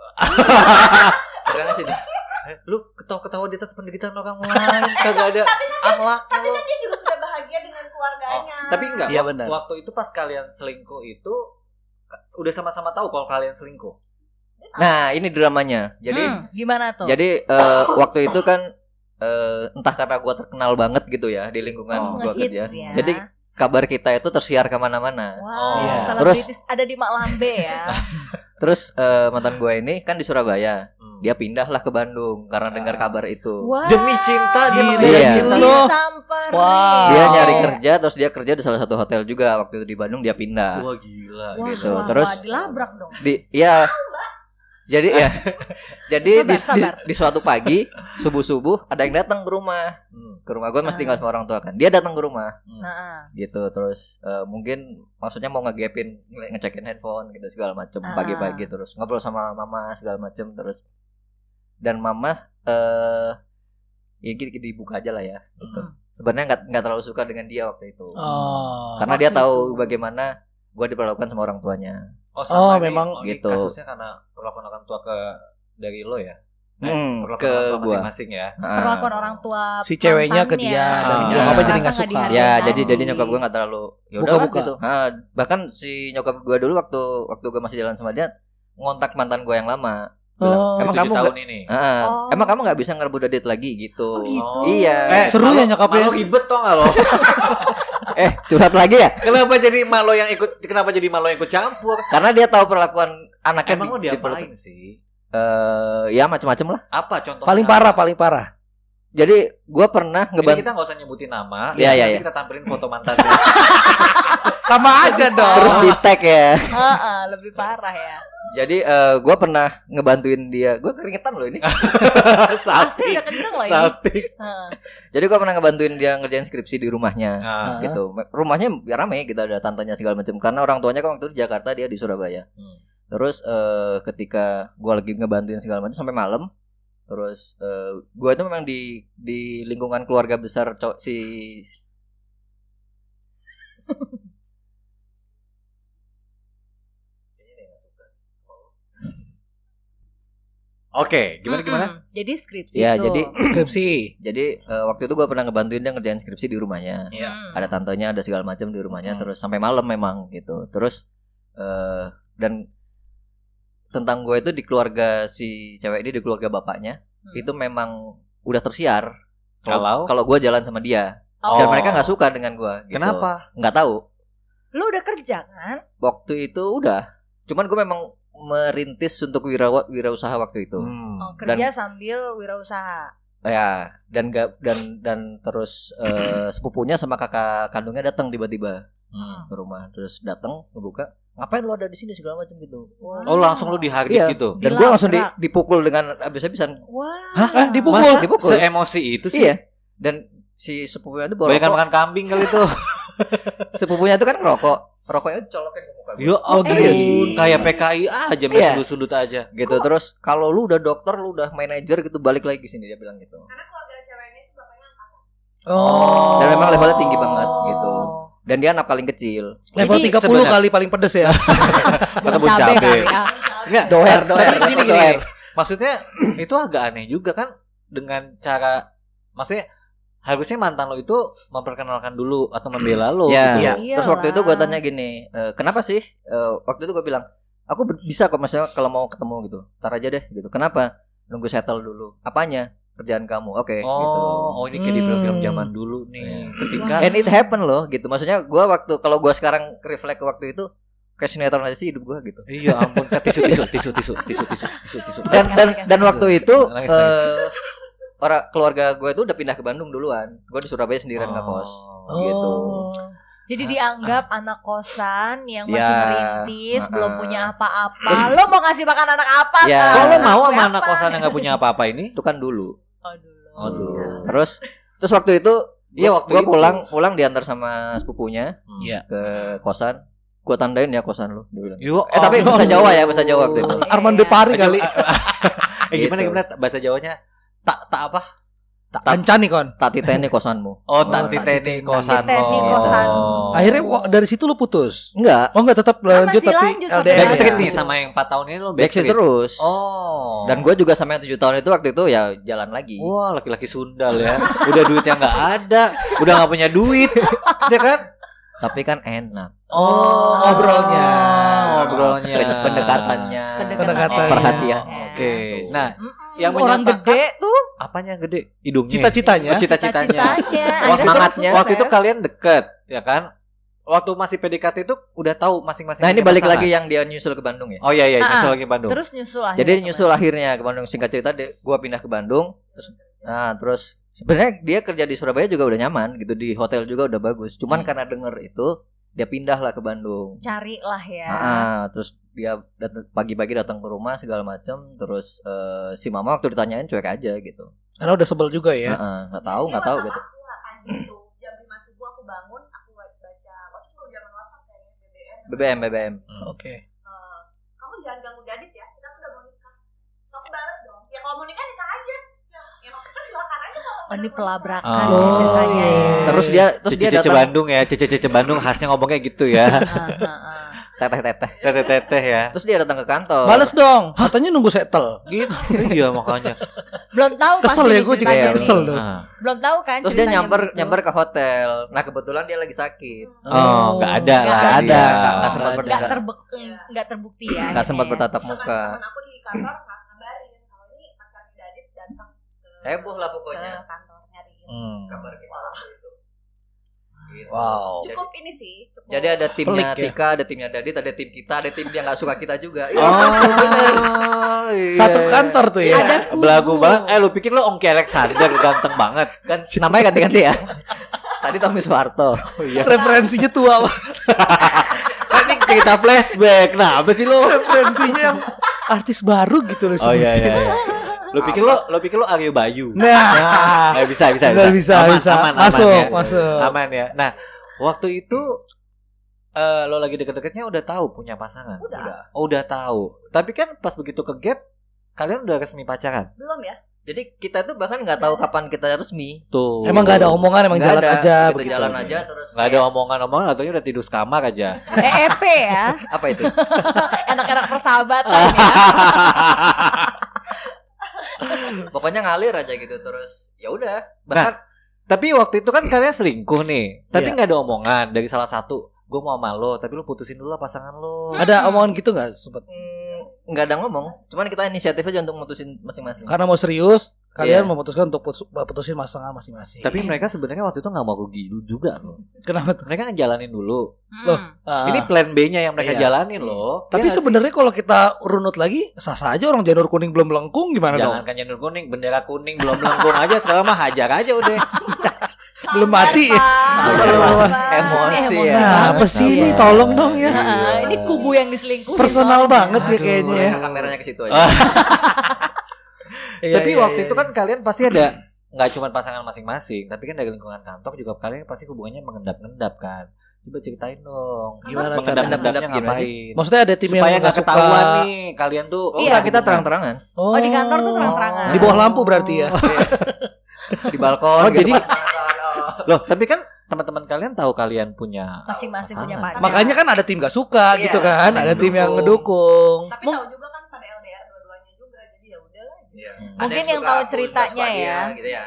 S4: Jangan sini
S1: Eh, lu ketawa-ketawa di atas penderitaan orang lain, kagak ada akhlak
S5: Tapi kan dia juga sudah bahagia dengan keluarganya.
S1: Oh, tapi enggak,
S2: Iya,
S1: wak-
S2: benar.
S1: waktu itu pas kalian selingkuh itu udah sama-sama tahu kalau kalian selingkuh.
S4: nah ini dramanya jadi
S3: Hmm, gimana tuh?
S4: Jadi eh, waktu itu kan eh, entah karena gue terkenal banget gitu ya di lingkungan
S1: Oh,
S4: gue kerja.
S3: ya.
S4: Jadi kabar kita itu tersiar ke mana-mana.
S3: Wow,
S1: Oh,
S2: iya.
S3: selebritis ada di Mak Lambe ya.
S4: Terus eh, mantan gue ini kan di Surabaya,
S1: Hmm.
S4: dia pindahlah ke Bandung karena dengar kabar itu.
S3: Wow.
S1: Demi cinta dia mengejar
S4: Iya.
S1: cinta
S2: Lo.
S3: sampai Pari.
S2: Wow.
S4: Dia nyari kerja terus dia kerja di salah satu hotel juga waktu itu di Bandung dia pindah.
S1: Wah gila
S3: Wah,
S4: gitu.
S3: wah,
S4: Terus-
S3: wah, dilabrak dong.
S4: Di ya jadi ya jadi di,
S3: Sabar,
S4: di,
S3: sabar.
S4: di suatu pagi subuh subuh ada yang datang ke rumah
S1: Hmm.
S4: ke rumah gue masih
S3: Ah.
S4: tinggal sama orang tua kan dia datang ke rumah
S3: Nah,
S4: gitu terus eh, mungkin maksudnya mau ngegapin nge- ngecekin handphone gitu segala macem
S3: Ah.
S4: pagi-pagi terus ngobrol sama mama segala macem terus dan mama eh ya gitu dibuka aja lah ya gitu.
S3: Hmm.
S4: sebenarnya nggak nggak terlalu suka dengan dia waktu itu
S2: Oh.
S4: karena dia tahu
S3: itu.
S4: bagaimana gue diperlakukan sama orang tuanya
S1: Oh,
S2: Oh,
S1: sama
S2: memang
S1: oh, ini
S4: gitu.
S1: Kasusnya karena perlakuan orang tua ke dari lo ya?
S4: Hmm,
S1: perlakuan
S4: ke
S1: orang tua
S4: gua.
S1: masing-masing ya.
S3: Perlakuan orang tua
S2: Si ceweknya ke dia
S1: dan
S3: Iya,
S1: nyokapnya
S2: jadi nggak suka.
S3: dihargai
S4: ya jadi jadi nyokap gue nggak terlalu ya udah
S2: Buka-buka.
S4: gitu Nah, bahkan si nyokap gue dulu waktu waktu gue masih jalan sama dia ngontak mantan gue yang lama bilang,
S2: Oh.
S4: emang kamu
S1: tahun
S4: nggak
S1: ini.
S4: Ah,
S3: Oh.
S4: emang kamu nggak bisa ngerebut date lagi gitu
S3: Oh, gitu.
S4: iya
S1: Eh,
S2: Seru ya nyokapnya.
S1: Malu ribet tau gak lo?
S4: eh curhat lagi ya
S1: kenapa jadi malo yang ikut kenapa jadi malo yang ikut campur?
S4: karena dia tahu perlakuan anaknya
S1: Emang lo
S4: di- di
S1: diapain sih?
S4: Eh, ya macam-macam lah
S1: Apa contohnya?
S2: Paling parah, paling parah.
S4: Jadi gue pernah ngebantu
S1: kita nggak usah nyebutin nama.
S4: Iya, iya,
S1: nanti
S4: iya.
S1: kita tampilin foto mantan dia.
S2: Sama aja dong.
S4: terus di tag ya
S3: Heeh, lebih parah ya.
S4: jadi gue pernah ngebantuin dia gue keringetan loh ini
S3: ini.
S1: Salting.
S3: Heeh.
S4: jadi gue pernah ngebantuin dia ngerjain skripsi di rumahnya
S2: Ah.
S4: gitu rumahnya ya rame kita ada tantanya segala macam karena orang tuanya kan waktu itu di Jakarta dia di Surabaya
S1: Hmm.
S4: terus eh, ketika gue lagi ngebantuin segala macam sampai malam terus eh, gue itu memang di di lingkungan keluarga besar cow- si
S1: Oke, gimana gimana?
S3: Mm-mm. Jadi skripsi
S4: Ya,
S3: tuh.
S4: jadi-
S2: Skripsi.
S4: jadi eh, waktu itu gue pernah ngebantuin dia ngerjain skripsi di rumahnya
S1: Iya.
S3: Hmm.
S4: ada tantenya ada segala macam di rumahnya
S1: Hmm.
S4: terus sampai malam memang gitu terus eh dan tentang gue itu di keluarga si cewek ini di keluarga bapaknya
S3: Hmm.
S4: itu memang udah tersiar
S1: Kalau?
S4: kalau gue jalan sama dia
S3: Oh.
S4: dan mereka nggak suka dengan gue gitu.
S1: Kenapa?
S4: nggak tahu
S3: Lu udah kerja kan?
S4: waktu itu udah cuman gue memang merintis untuk wirawa wirausaha waktu itu
S1: Hmm.
S3: Oh, kerja sambil wirausaha.
S4: ya dan gak dan dan terus eh, sepupunya sama kakak kandungnya datang tiba-tiba
S1: Hmm.
S4: ke rumah terus datang ngebuka ngapain lo ada di sini segala macam gitu
S1: Oh, langsung lu dihardik
S4: Iya.
S1: gitu.
S4: dan gue langsung di- dipukul dengan habis-habisan
S3: Wah.
S2: Hah? Eh, dipukul?
S1: Masa
S4: Dipukul.
S1: seemosi itu sih?
S4: iya dan si sepupunya itu bawa rokok
S1: makan kambing kali itu.
S4: sepupunya itu kan ngerokok rokoknya colokin ke muka gue
S1: Ya
S2: Oh, serius?
S1: kayak PKI aja main
S4: Iya.
S1: sudut-sudut aja.
S4: gitu terus kalau lu udah dokter lu udah manajer gitu balik lagi sini dia bilang gitu
S5: Karena keluarga ceweknya itu bapaknya angkatan.
S2: Oh.
S4: Dan memang levelnya tinggi banget, gitu. Dan dia anak paling kecil
S2: Level
S3: Jadi-
S2: 30
S1: Sebenarnya-
S2: kali paling pedes ya.
S1: Ketemu
S3: Cabe
S1: cabe. Enggak,
S4: Doer, doer,
S1: gini, gini,
S4: doer.
S1: Maksudnya itu agak aneh juga kan dengan cara maksudnya harusnya mantan lo itu memperkenalkan dulu atau membela lo
S4: ya
S1: gitu.
S3: Iya.
S4: terus waktu itu gue tanya gini "E, kenapa sih E, waktu itu gue bilang aku bisa kok maksudnya kalau mau ketemu gitu tar aja deh gitu kenapa nunggu settle dulu apanya kerjaan kamu oke
S1: Oh,
S4: gitu
S1: oh ini kayak di film-film
S2: Hmm.
S1: zaman dulu nih.
S4: Iya.
S1: Ketika
S4: and it happen loh gitu maksudnya gue waktu kalau gue sekarang reflect ke waktu itu kayak sinetron aja sih hidup gue gitu
S1: Iya ampun, kan tisu tisu tisu tisu tisu tisu tisu tisu.
S4: dan dan dan waktu itu
S1: Nangis,
S4: eh, orang keluarga gue tuh udah pindah ke Bandung duluan gue di Surabaya sendirian nggak kos
S1: Oh.
S4: gitu
S3: Jadi dianggap anak kosan yang masih
S4: Ya,
S3: merintis, belum
S4: uh-uh.
S3: punya apa-apa. Lo mau ngasih makan anak apa?
S4: Ya.
S1: Kok lo mau sama anak kosan yang gak punya apa-apa ini?
S4: itu kan dulu
S3: Oh, dulu.
S1: Oh, dulu.
S4: terus terus waktu itu
S1: Iya, waktu
S4: gue
S1: itu.
S4: pulang pulang diantar sama sepupunya
S1: Iya.
S4: ke kosan gue tandain ya kosan lu dia bilang
S1: Yuk,
S4: eh tapi bahasa Jawa ya bahasa Jawa waktu itu
S3: Iya,
S2: Arman
S3: iya.
S2: Depari kali.
S1: Eh gimana
S4: Gitu.
S1: gimana bahasa Jawanya? Tak tak apa?
S2: Kancan nih kon.
S4: tak titeni kosanmu
S1: Oh, tanti teni kosan
S3: Tani
S1: lo.
S3: kosan.
S2: Akhirnya dari situ lu putus.
S4: enggak
S2: Oh enggak tetap
S3: Kan
S2: lanjut
S3: masih
S2: tapi
S3: lanjut
S2: LDR.
S1: Backstreet nih sama yang 4 tahun ini lo
S4: backstreet terus
S1: Oh.
S4: dan gue juga sama yang tujuh tahun itu waktu itu ya jalan lagi
S1: Wah, laki-laki sundal ya. Udah duitnya nggak ada, udah nggak punya duit, ya kan?
S4: Tapi kan enak
S1: Oh,
S2: ngobrolnya.
S1: ngobrolnya,
S4: Pend- pendekatannya
S2: Pendekatan.
S4: perhatian
S1: Oke. Nah,
S3: Mm-mm.
S1: yang
S3: orang gede tuh
S1: apanya gede? Hidungnya.
S2: Cita-citanya.
S1: Oh, cita-citanya. itu,
S4: Semangatnya.
S1: waktu itu kalian deket, ya kan? Waktu masih PDKT itu udah tahu masing-masing.
S4: nah ini balik
S1: pasangan.
S4: lagi yang dia nyusul ke Bandung ya
S1: Oh iya iya,
S3: Ah,
S1: nyusul
S3: ah.
S1: lagi Bandung.
S3: terus nyusul akhirnya
S4: jadi
S3: ke
S4: nyusul akhirnya ke Bandung singkat cerita gue pindah ke Bandung terus nah terus sebenarnya dia kerja di Surabaya juga udah nyaman gitu di hotel juga udah bagus cuman
S3: Hmm.
S4: karena denger itu dia pindah lah ke Bandung
S3: Cari lah ya.
S4: Ah, ah, terus dia pagi-pagi datang ke rumah segala macam terus eh, si mama waktu ditanyain cuek aja gitu
S2: Karena udah sebel juga ya.
S4: Ah, ah, nggak tahu
S5: Ini
S4: nggak tahu gitu
S5: Aku nggak anjing tuh. Jam 5 subuh aku bangun, aku baca. Waktu itu belum zaman WhatsApp kayaknya BBM.
S4: BBM BBM
S2: Oke.
S5: Eh, kamu jangan ganggu Dadit ya. Kita tuh udah mau nikah. So aku balas dong. Ya kalau mau nikah nikah aja. Ya, ya maksudnya silakan aja kalau
S3: Oh, ini pelabrakan
S1: Oh.
S3: ceritanya ya.
S4: terus dia terus dia
S1: Cece-cece
S4: datang
S1: Bandung ya, cece-cece Bandung khasnya ngomongnya gitu ya.
S3: Ah, ah, ah.
S4: teteh teteh
S1: Teteh-teteh ya.
S4: terus dia datang ke kantor
S2: Balas dong. Katanya nunggu settle. Gitu.
S1: iya makanya.
S3: Belum tahu
S2: Kesel ya, gue juga
S4: Iya,
S3: nih.
S2: kesel tuh.
S3: Belum tahu kan
S4: terus dia nyamper nyamper ke hotel nah kebetulan dia lagi sakit
S1: Oh, nggak ada
S3: Nggak
S1: lah.
S3: ada,
S1: dia.
S4: nggak- nggak sempat
S2: Nggak
S3: nggak terbukti ya
S4: nggak sempat
S3: akhirnya.
S4: bertatap muka
S5: teman aku di kantor
S4: heboh lah
S5: ke
S4: pokoknya
S5: kantor nyariin.
S1: Hmm.
S4: kabar kita waktu itu Gitu.
S1: Wow.
S4: Jadi-
S5: Cukup ini sih. Cukup.
S4: Jadi ada timnya
S2: Pelik ya.
S4: Tika, ada timnya Dadit, ada tim kita, ada tim yang nggak suka kita juga. Iya.
S1: Oh, iya.
S2: Satu kantor tuh ya.
S3: ada kubu.
S1: Belagu banget. Eh lu pikir lu Ongki Alexander ganteng banget.
S4: kan namanya ganti-ganti ya. Tadi Tommy Soeharto.
S1: Oh iya.
S2: Referensinya tua.
S1: Kan ini cerita flashback. Nah, apa sih lu?
S2: Referensinya yang artis baru gitu loh.
S1: Oh iya iya iya. Lu pikir lu lu pikir lu Aryo Bayu.
S2: Nah,
S1: Eh, bisa bisa
S2: Nggak bisa, bisa. Masuk,
S1: ya.
S2: masuk.
S1: Aman ya. Nah, waktu itu eh lo lagi deket-deketnya udah tahu punya pasangan.
S5: Udah.
S1: Oh, udah tahu. Tapi kan pas begitu ke gap kalian udah resmi pacaran.
S5: belum ya?
S4: Jadi kita tuh bahkan nggak tahu kapan kita resmi.
S1: Tuh.
S2: emang gak ada omongan, emang
S4: Nggak
S2: jalan
S4: ada,
S2: aja
S4: gitu,
S2: begitu.
S4: jalan aja terus.
S1: Nggak ada omongan-omongan atau udah tidur sekamar aja.
S3: EEP ya
S4: Apa itu?
S3: enak-enak persahabatan ya
S4: Pokoknya ngalir aja gitu terus. Ya udah. Bahkan
S1: Tapi waktu itu kan kalian selingkuh nih. Tapi
S2: Iya.
S1: nggak ada omongan dari salah satu. Gue mau sama lo, tapi lo putusin dulu lah pasangan lo.
S2: Ada omongan gitu gak sempet?
S4: mm, nggak ada ngomong. Cuman kita inisiatif aja untuk mutusin masing-masing.
S2: Karena mau serius, kalian
S4: Iya.
S2: memutuskan untuk putus- putusin pasangan masing-masing.
S1: Tapi mereka sebenarnya waktu itu nggak mau rugi juga loh.
S2: kenapa tuh?
S1: Mereka ngejalanin dulu.
S2: Loh,
S3: Hmm.
S2: Ah.
S1: Ini plan B-nya yang mereka
S2: Iya.
S1: jalanin loh.
S2: Tapi
S1: Iya nggak sih?
S2: sebenarnya kalau kita runut lagi, sah-sah aja orang janur kuning belum melengkung gimana
S1: jangan
S2: dong?
S1: kan janur kuning, bendera kuning belum melengkung aja sekarang mah hajar aja udah.
S2: Belum mati.
S4: Emosi
S3: Emosi
S4: ya.
S2: Nah, apa sih ini? Tolong dong ya.
S3: Ah, ini kubu yang diselingkuhin
S2: Personal banget ya kayaknya ya.
S4: Kameranya ke situ aja.
S2: Iya,
S1: tapi
S2: iya,
S1: waktu
S2: iya,
S1: itu
S2: iya.
S1: kan kalian pasti ada nggak cuma pasangan masing-masing, tapi kan dari lingkungan kantor juga kalian pasti hubungannya mengendap-endap kan. Coba ceritain dong.
S2: Gimana
S1: mengendap-endapnya ngapain?
S2: Maksudnya ada tim yang
S1: Supaya nggak
S2: nggak suka.
S1: ketahuan nih kalian tuh.
S4: Oh,
S3: Iya.
S4: enggak, kita terang-terangan.
S2: Oh,
S3: Oh, di kantor tuh terang-terangan.
S2: Di bawah lampu berarti ya.
S4: Di balkon
S1: Oh,
S4: gitu.
S1: jadi-. Loh, tapi kan teman-teman kalian tahu kalian punya
S3: masing-masing punya
S1: pasangan.
S3: pacar
S2: Makanya kan ada tim gak suka
S4: Iya,
S2: gitu kan,
S4: ada
S2: ada
S4: yang
S2: tim yang
S4: ngedukung.
S5: Tapi tahu juga kan pada LDR dua-duanya juga. Jadi ya udah lah.
S4: Iya.
S1: Hmm.
S4: Ada
S3: Mungkin yang
S4: suka
S3: tahu
S4: aku,
S3: ceritanya
S4: suka dia,
S3: ya.
S4: gitu ya.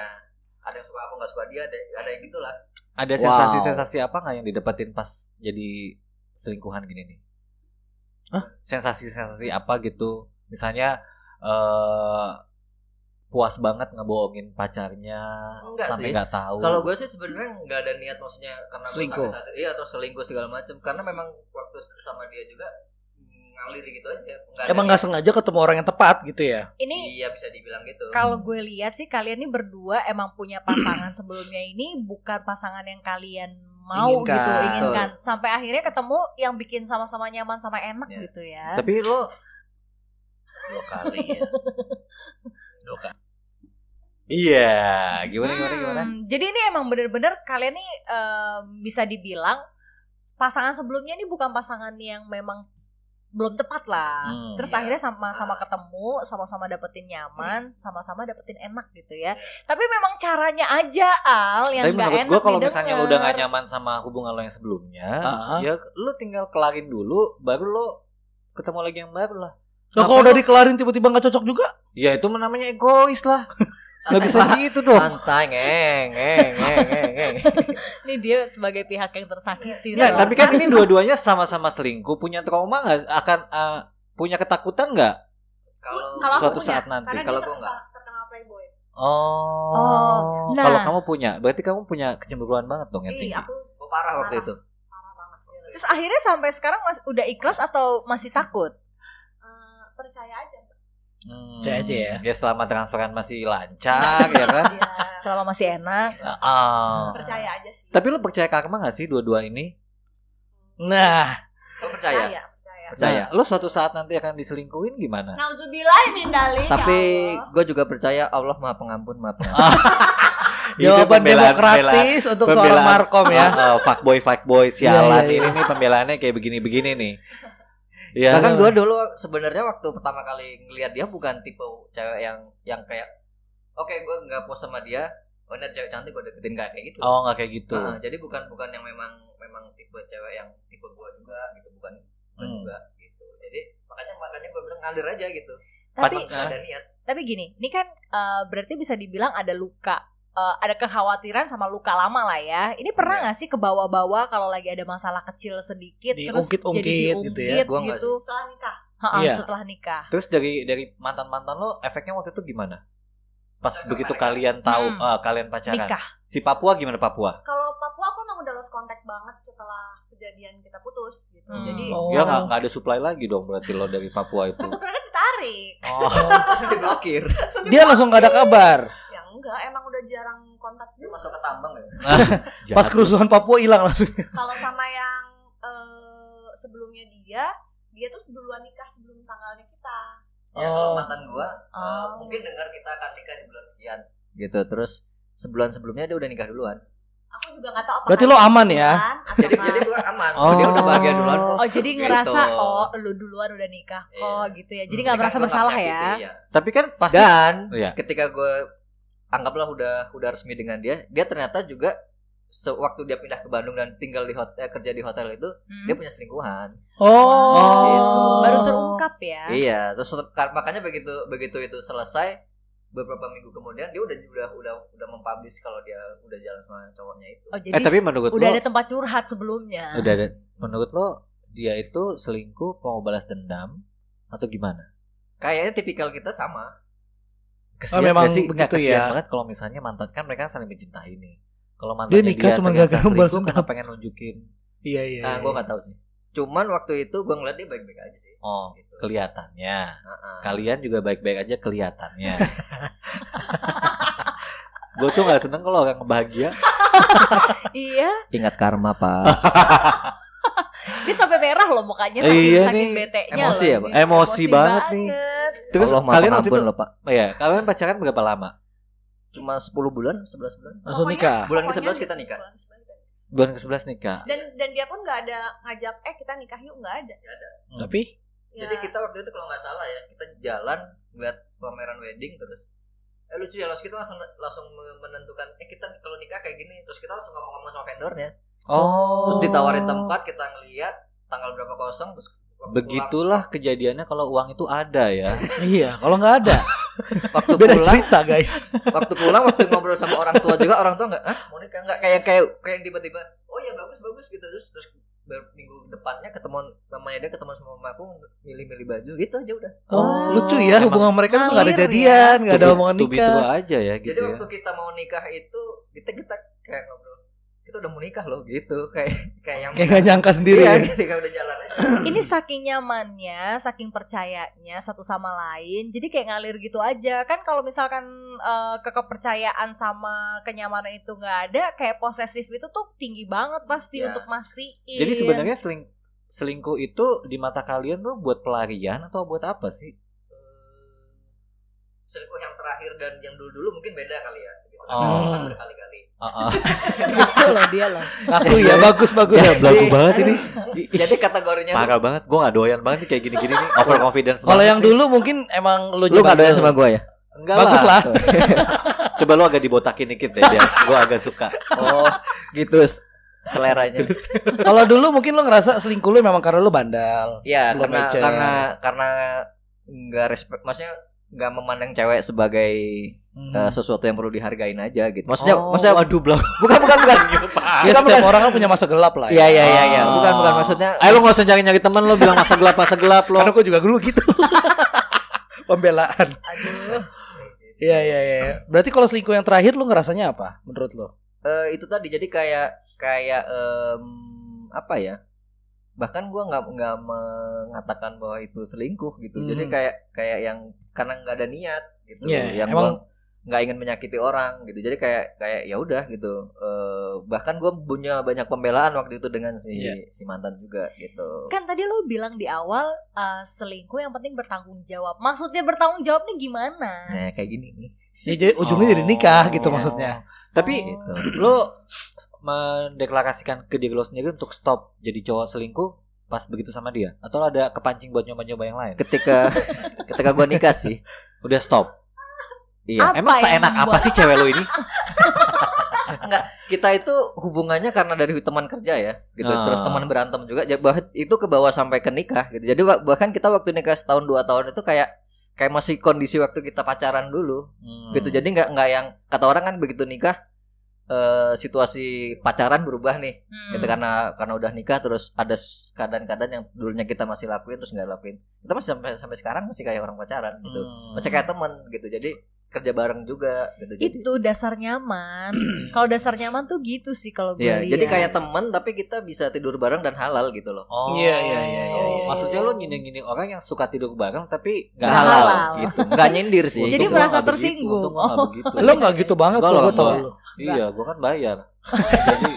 S4: Ada yang suka aku nggak suka dia, ada, ada yang gitulah.
S1: Ada
S4: Wow.
S1: sensasi-sensasi apa nggak yang didapetin pas jadi selingkuhan gini nih?
S2: Hah?
S1: Sensasi-sensasi apa gitu? Misalnya eh puas banget ngebohongin pacarnya
S4: Enggak
S1: sampai
S4: sih.
S1: nggak tahu.
S4: Kalau gue sih sebenarnya nggak ada niat maksudnya karena gue
S2: Selingkuh.
S4: iya atau selingkuh segala macam. Karena memang waktu sama dia juga ngalir gitu aja. Nggak ada
S2: Emang
S4: niat.
S2: gak sengaja ketemu orang yang tepat gitu ya.
S3: ini
S4: Iya bisa dibilang gitu.
S3: kalau gue lihat sih kalian ini berdua emang punya pasangan sebelumnya ini bukan pasangan yang kalian mau
S2: Inginkan.
S3: gitu inginkan sampai akhirnya ketemu yang bikin sama-sama nyaman sama enak
S4: Ya.
S3: gitu ya
S1: Tapi lo
S2: Dua kali ya. Dua kali.
S1: Iya, gimana gimana
S3: Hmm,
S1: gimana?
S3: jadi ini emang bener-bener kalian nih em, bisa dibilang pasangan sebelumnya ini bukan pasangan yang memang belum tepat lah.
S1: Hmm,
S3: Terus
S4: iya.
S3: akhirnya sama-sama ketemu, sama-sama dapetin nyaman, sama-sama dapetin enak gitu ya. Tapi memang caranya aja Al yang
S1: Tapi
S3: nggak
S1: menurut
S3: enak
S1: gue kalau misalnya lu udah gak nyaman sama hubungan lo yang sebelumnya,
S2: Ah.
S1: ya lu tinggal kelarin dulu, baru lo ketemu lagi yang baru lah.
S2: Nah, kalau udah dikelarin tiba-tiba gak cocok juga,
S1: Ya itu namanya egois lah. Gak
S4: Santai,
S1: bisa gitu dong.
S4: Santai ngeng ngeng ngeng ngeng.
S3: Ini dia sebagai pihak yang tersakiti.
S1: Ya, tapi kan ini dua-duanya sama-sama selingkuh, punya trauma nggak? Akan eh, punya ketakutan nggak?
S4: Kalau
S1: Suatu
S5: punya,
S1: saat nanti.
S5: Karena
S4: Kalau
S5: terkenal playboy.
S1: Oh.
S3: Oh, nah.
S1: Kalau kamu punya, berarti kamu punya kecemburuan banget dong yang tinggi.
S5: Iya, aku
S4: Gua parah waktu itu.
S5: parah banget.
S3: Terus akhirnya sampai sekarang mas- udah ikhlas atau masih takut?
S5: Eh, percaya aja.
S1: Hmm.
S2: Percaya aja ya.
S1: Ya selama transferan masih lancar ya kan.
S5: Ya,
S3: selama masih enak.
S1: Ah.
S5: percaya aja sih
S1: Tapi lu percaya karma gak sih dua-dua ini?
S2: Nah,
S4: Lo percaya?
S5: percaya percaya
S4: Percaya.
S1: Nah, lu suatu saat nanti akan diselingkuhin gimana?
S5: Nauzubillah min dalik
S4: Tapi
S5: ya
S4: gue juga percaya Allah maha pengampun, maha pengampun.
S2: Jawaban
S1: pembelaan-
S2: demokratis untuk seorang
S1: pembelaan-
S2: Markom ya.
S1: Ah, fuckboy fuckboy sialan
S2: Iya, iya,
S1: ini nih pembelaannya kayak begini-begini nih. Ya.
S4: Bahkan gue dulu sebenarnya waktu pertama kali ngelihat dia bukan tipe cewek yang yang kayak oke gue nggak puas sama dia, oh ini ada cewek cantik gue deketin nggak kayak gitu.
S1: Oh, nggak kayak gitu.
S4: Nah, jadi bukan bukan yang memang memang tipe cewek yang tipe gue juga gitu, bukan bukan
S1: Hmm.
S4: juga gitu. Jadi makanya makanya gue bilang ngalir aja gitu.
S3: Tapi
S1: Pat-
S4: Nggak ada niat.
S3: tapi gini, ini kan eh, berarti bisa dibilang ada luka. Eh, ada kekhawatiran sama luka lama lah ya. Ini pernah
S4: Iya.
S3: nggak sih ke bawah-bawah kalau lagi ada masalah kecil sedikit terus
S2: Diungkit-ungkit
S3: jadi
S2: gitu ya?
S3: diungkit
S4: Gua
S3: gitu,
S5: setelah nikah
S3: Ha-ha,
S2: Iya.
S3: setelah nikah.
S1: Terus dari dari mantan-mantan lo efeknya waktu itu gimana? Pas
S4: Kita
S1: begitu
S4: pacaran.
S1: kalian tahu
S3: Hmm.
S1: ah, kalian pacaran.
S3: Nikah.
S1: Si Papua gimana Papua?
S5: kalau Papua aku emang udah lost contact banget setelah kejadian kita putus gitu
S3: Hmm.
S5: jadi
S2: Oh.
S1: Ya nggak nggak ada supply lagi dong berarti lo dari Papua itu.
S5: sebenarnya ditarik
S1: Oh,
S4: Terus diblokir.
S2: Dia langsung gak ada kabar.
S5: Ya enggak emang udah jarang kontak
S4: Dia
S5: juga
S4: masuk ke tambang ya.
S2: Pas kerusuhan Papua hilang langsung.
S5: kalau sama yang eh, sebelumnya dia dia tuh duluan nikah sebelum tanggalnya kita
S4: Ya kalau
S2: Oh.
S4: mantan gua eh,
S3: Oh.
S4: mungkin dengar kita akan nikah di bulan sekian. Gitu. Terus sebulan sebelumnya dia udah nikah duluan.
S5: aku juga nggak tahu apa
S2: Berarti lo aman ya?
S4: Jadi jadi gua aman.
S1: Oh.
S4: Dia udah bahagia duluan kok.
S3: Oh jadi
S4: Gitu.
S3: ngerasa oh lu duluan udah nikah kok
S4: Iya.
S3: gitu ya. Jadi
S4: Hmm,
S3: nggak merasa
S4: gua
S3: bersalah ya.
S4: iya.
S1: Tapi kan pasti
S4: Dan
S1: Iya.
S4: ketika gue anggaplah udah udah resmi dengan dia, dia ternyata juga sewaktu dia pindah ke Bandung dan tinggal di hotel kerja di hotel itu
S3: Hmm.
S4: dia punya selingkuhan.
S2: Oh.
S4: Gitu.
S3: Baru terungkap ya.
S4: Iya, terus makanya begitu begitu itu selesai beberapa minggu kemudian dia udah udah udah udah mempublish kalau dia udah jalan sama cowoknya itu.
S3: Oh jadi
S1: Eh tapi menurut
S3: udah
S1: lo
S3: ada tempat curhat sebelumnya.
S1: udah ada menurut lo dia itu selingkuh mau balas dendam atau gimana?
S4: Kayaknya tipikal kita sama.
S1: Kesian
S2: memang
S1: gak sih? Kesian
S2: ya.
S1: banget kalau misalnya mantan kan mereka saling mencintai nih. Kalau
S2: Dia
S1: mantannya
S2: nikah cuma gara-gara balas
S1: selingkuh karena pengen nunjukin
S2: Iya iya.
S4: Nah,
S2: iya.
S4: gue nggak tahu sih. Cuman waktu itu gue ngeliat dia baik-baik aja sih.
S1: oh
S4: Gitu.
S1: kelihatannya.
S4: Heeh.
S1: Kalian juga baik-baik aja kelihatannya. Gue tuh gak seneng kalau orang bahagia.
S3: Iya.
S4: Ingat karma pak.
S3: Dia sampai merah loh mukanya saking,
S1: Iya
S3: saking
S1: nih.
S3: bete-nya
S4: Emosi
S3: loh
S4: ya,
S3: ini.
S4: Pak?
S1: Emosi banget nih. Terus
S4: Allah
S1: kalian waktu itu,
S4: loh pak.
S1: oh ya, kalian pacaran berapa lama?
S4: Cuma 10 bulan, 11 bulan.
S2: Langsung
S5: Pokoknya-
S2: nikah.
S4: Bulan
S5: pokoknya
S4: ke-11 kita nikah.
S5: bulan ke-11 kita nikah.
S1: Bulan ke-11 nikah.
S5: dan dan dia pun nggak ada ngajak eh kita nikah yuk nggak ada
S2: Tapi
S5: Ya,
S4: Jadi kita waktu itu kalau nggak salah ya, kita jalan ngeliat pameran wedding terus eh lucu ya, langsung kita langsung langsung menentukan eh kita kalau nikah kayak gini, terus kita langsung ngomong-ngomong sama vendornya.
S1: Oh.
S4: Terus ditawarin tempat, kita ngeliat tanggal berapa kosong terus
S1: Begitulah kejadiannya kalau uang itu ada ya.
S2: iya, kalau nggak ada
S4: pulang, waktu
S2: beda
S4: pulang,
S2: cerita guys.
S4: waktu pulang waktu ngobrol sama orang tua juga orang tua nggak ah mau nikah nggak kayak kayak kayak tiba-tiba oh ya bagus bagus gitu terus terus minggu depannya ketemu namanya dia ketemu sama mama aku milih-milih baju gitu aja udah
S2: Oh, lucu ya
S1: Emang
S2: hubungan mereka tuh nggak ada
S3: ya.
S2: jadian, nggak ada
S1: To be-
S2: omongan nikah.
S1: aja ya gitu
S4: jadi
S1: ya.
S4: waktu kita mau nikah itu kita kita kayak ngobrol kita udah mau nikah loh gitu kayak kayak yang
S2: Kayak nggak nyangka sendiri.
S4: iya,
S2: ya.
S4: ketika udah jalan aja
S3: Ini saking nyamannya, saking percayanya satu sama lain. Jadi kayak ngalir gitu aja. Kan kalau misalkan eh, kekepercayaan sama kenyamanan itu nggak ada, kayak posesif itu tuh tinggi banget pasti
S4: Ya.
S3: untuk mastiin.
S1: Jadi sebenarnya seling selingkuh itu di mata kalian tuh buat pelarian atau buat apa sih?
S4: selingkuh yang terakhir dan yang dulu dulu mungkin beda kali ya gitu.
S1: Oh.
S4: kan berkali-kali
S1: Ah, ah.
S3: gitu loh dia loh.
S2: Aku ya bagus bagus.
S1: Ya, belagu banget ini.
S4: jadi kategorinya tuh
S1: Parah banget. Gue gak doyan banget nih kayak gini-gini nih. Overconfidence
S2: Kalau
S1: banget
S2: yang dulu mungkin emang lu
S4: lu gak doyan sama gue ya
S1: Enggak
S2: Bagus lah.
S1: Coba lu agak dibotakin dikit deh biar gue agak suka.
S4: oh gitu seleranya
S2: Kalau dulu mungkin lu ngerasa selingkuh lu memang karena lu bandal.
S4: ya
S2: Belum
S4: karena karena karena nggak respect maksudnya nggak memandang cewek sebagai
S2: Hmm.
S4: eh, sesuatu yang perlu dihargain aja gitu maksudnya
S1: Oh,
S4: maksudnya
S1: waduh belakang.
S4: bukan bukan bukan
S2: ya setiap
S4: bukan.
S2: orang kan punya masa gelap lah.
S4: Iya iya iya iya
S1: Oh.
S4: bukan bukan maksudnya
S1: Ayo lu gak usah nyari-nyari temen lu bilang masa gelap masa gelap lo.
S2: Karena gue juga dulu gitu. Pembelaan.
S3: Aduh.
S2: Iya iya iya. Berarti kalau selingkuh yang terakhir lu ngerasanya apa menurut lu?
S4: eh, itu tadi jadi kayak kayak em, apa ya bahkan gua nggak nggak mengatakan bahwa itu selingkuh gitu
S2: Hmm.
S4: jadi kayak kayak yang karena nggak ada niat gitu
S2: Iya,
S4: yang
S2: emang-
S4: gua nggak ingin menyakiti orang gitu jadi kayak kayak ya udah gitu Eh, bahkan gue punya banyak pembelaan waktu itu dengan si
S2: Iya.
S4: si mantan juga gitu
S3: Kan tadi lo bilang di awal eh, selingkuh yang penting bertanggung jawab. Maksudnya bertanggung jawab nih gimana?
S4: nah kayak gini nih
S2: Ya, jadi ujungnya jadi nikah gitu
S1: Oh.
S2: maksudnya.
S1: Tapi
S4: gitu
S1: lo mendeklarasikan ke diri lo sendiri untuk stop jadi cowok selingkuh pas begitu sama dia atau ada kepancing buat nyoba-nyoba yang lain?
S4: ketika ketika gue nikah sih
S1: Udah stop.
S4: Iya
S3: Apa
S1: Emang seenak apa sih cewek lo ini?
S4: kita itu hubungannya karena dari teman kerja ya gitu
S1: Ah.
S4: terus teman berantem juga itu ke bawah sampai ke nikah gitu jadi bah- bahkan kita waktu nikah setahun dua tahun itu kayak kayak masih kondisi waktu kita pacaran dulu
S1: Hmm.
S4: gitu jadi nggak nggak yang kata orang kan begitu nikah eh, situasi pacaran berubah nih
S3: Hmm.
S4: gitu karena karena udah nikah terus ada keadaan-keadaan yang dulunya kita masih lakuin terus nggak lakuin kita masih sampai sampai sekarang masih kayak orang pacaran gitu
S1: Hmm.
S4: masih kayak teman gitu jadi kerja bareng juga gitu jadi
S3: Itu dasar nyaman. kalau dasar nyaman tuh gitu sih kalau gue
S4: Iya,
S3: lihat.
S4: jadi kayak temen tapi kita bisa tidur bareng dan halal gitu loh.
S1: Oh.
S2: Iya, iya, iya, iya,
S3: iya.
S1: Maksudnya lo nyindir-nyindir orang yang suka tidur bareng tapi nggak
S3: Nggak
S1: halal,
S3: halal.
S1: gitu.
S4: Nggak nyindir sih.
S3: Jadi
S1: Untung
S3: merasa
S1: begitu,
S3: tersinggung. Oh.
S1: begitu.
S2: Lo nggak gitu banget kalau gue tau.
S1: Iya, gua kan bayar. Jadi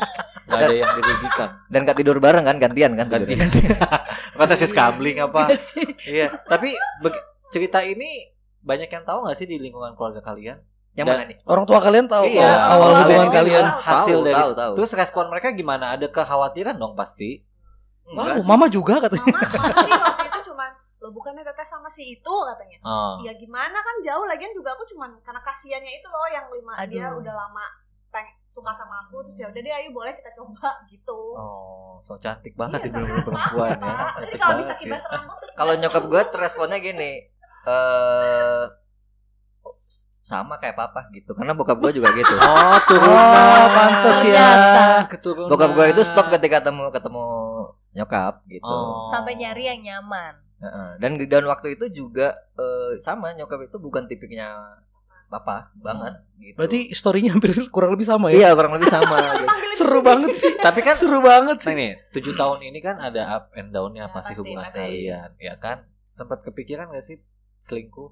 S1: nggak ada yang dirugikan.
S4: dan gak tidur bareng kan gantian kan
S1: Gantian. Kata sis gambling apa?
S3: Iya.
S1: Iya, tapi cerita ini banyak yang tahu nggak sih di lingkungan keluarga kalian?
S4: Yang
S1: Dan-
S4: mana nih?
S2: Orang tua kalian tahu
S1: Iya,
S2: kalau awal
S3: orang
S2: hubungan kalian.
S3: tahu.
S1: Hasil
S4: Tahu,
S1: dari
S4: tahu, tahu.
S1: terus respon mereka gimana? Ada kekhawatiran dong pasti.
S4: Enggak
S2: Wow,
S4: sih.
S2: mama juga katanya.
S5: Mama, waktu itu cuman lo bukannya teteh sama si itu katanya.
S1: Oh.
S5: Ya gimana kan jauh lagian juga aku cuman karena kasihannya itu loh yang lima dia
S3: Aduh.
S5: udah lama peng suka sama aku terus ya udah deh ayo boleh kita coba gitu.
S1: Oh, so cantik banget
S5: Iya,
S1: ibu perempuan ya.
S5: Kalau bisa kibas rambut
S4: Kalau nyokap gue responnya gini. Eh sama kayak papa gitu. Karena bokap gue juga gitu.
S1: Oh, turunan.
S2: Oh, pantes ya.
S1: Keturunan.
S4: Bokap gue itu stop ketika ketemu ketemu nyokap gitu.
S1: Oh.
S3: Sampai nyari yang nyaman.
S4: Heeh. Dan dan waktu itu juga eh, sama nyokap itu bukan tipiknya papa banget gitu.
S2: Berarti storynya hampir kurang lebih sama ya?
S4: iya kurang lebih sama gitu.
S2: Seru banget sih.
S1: Tapi kan
S2: Seru banget
S1: Nah
S2: sih.
S1: nih, tujuh tahun ini kan ada up and down-nya
S5: Ya,
S1: pasti
S5: pasti,
S1: hubungan kalian, ya kan? Sempat kepikiran gak sih selingkuh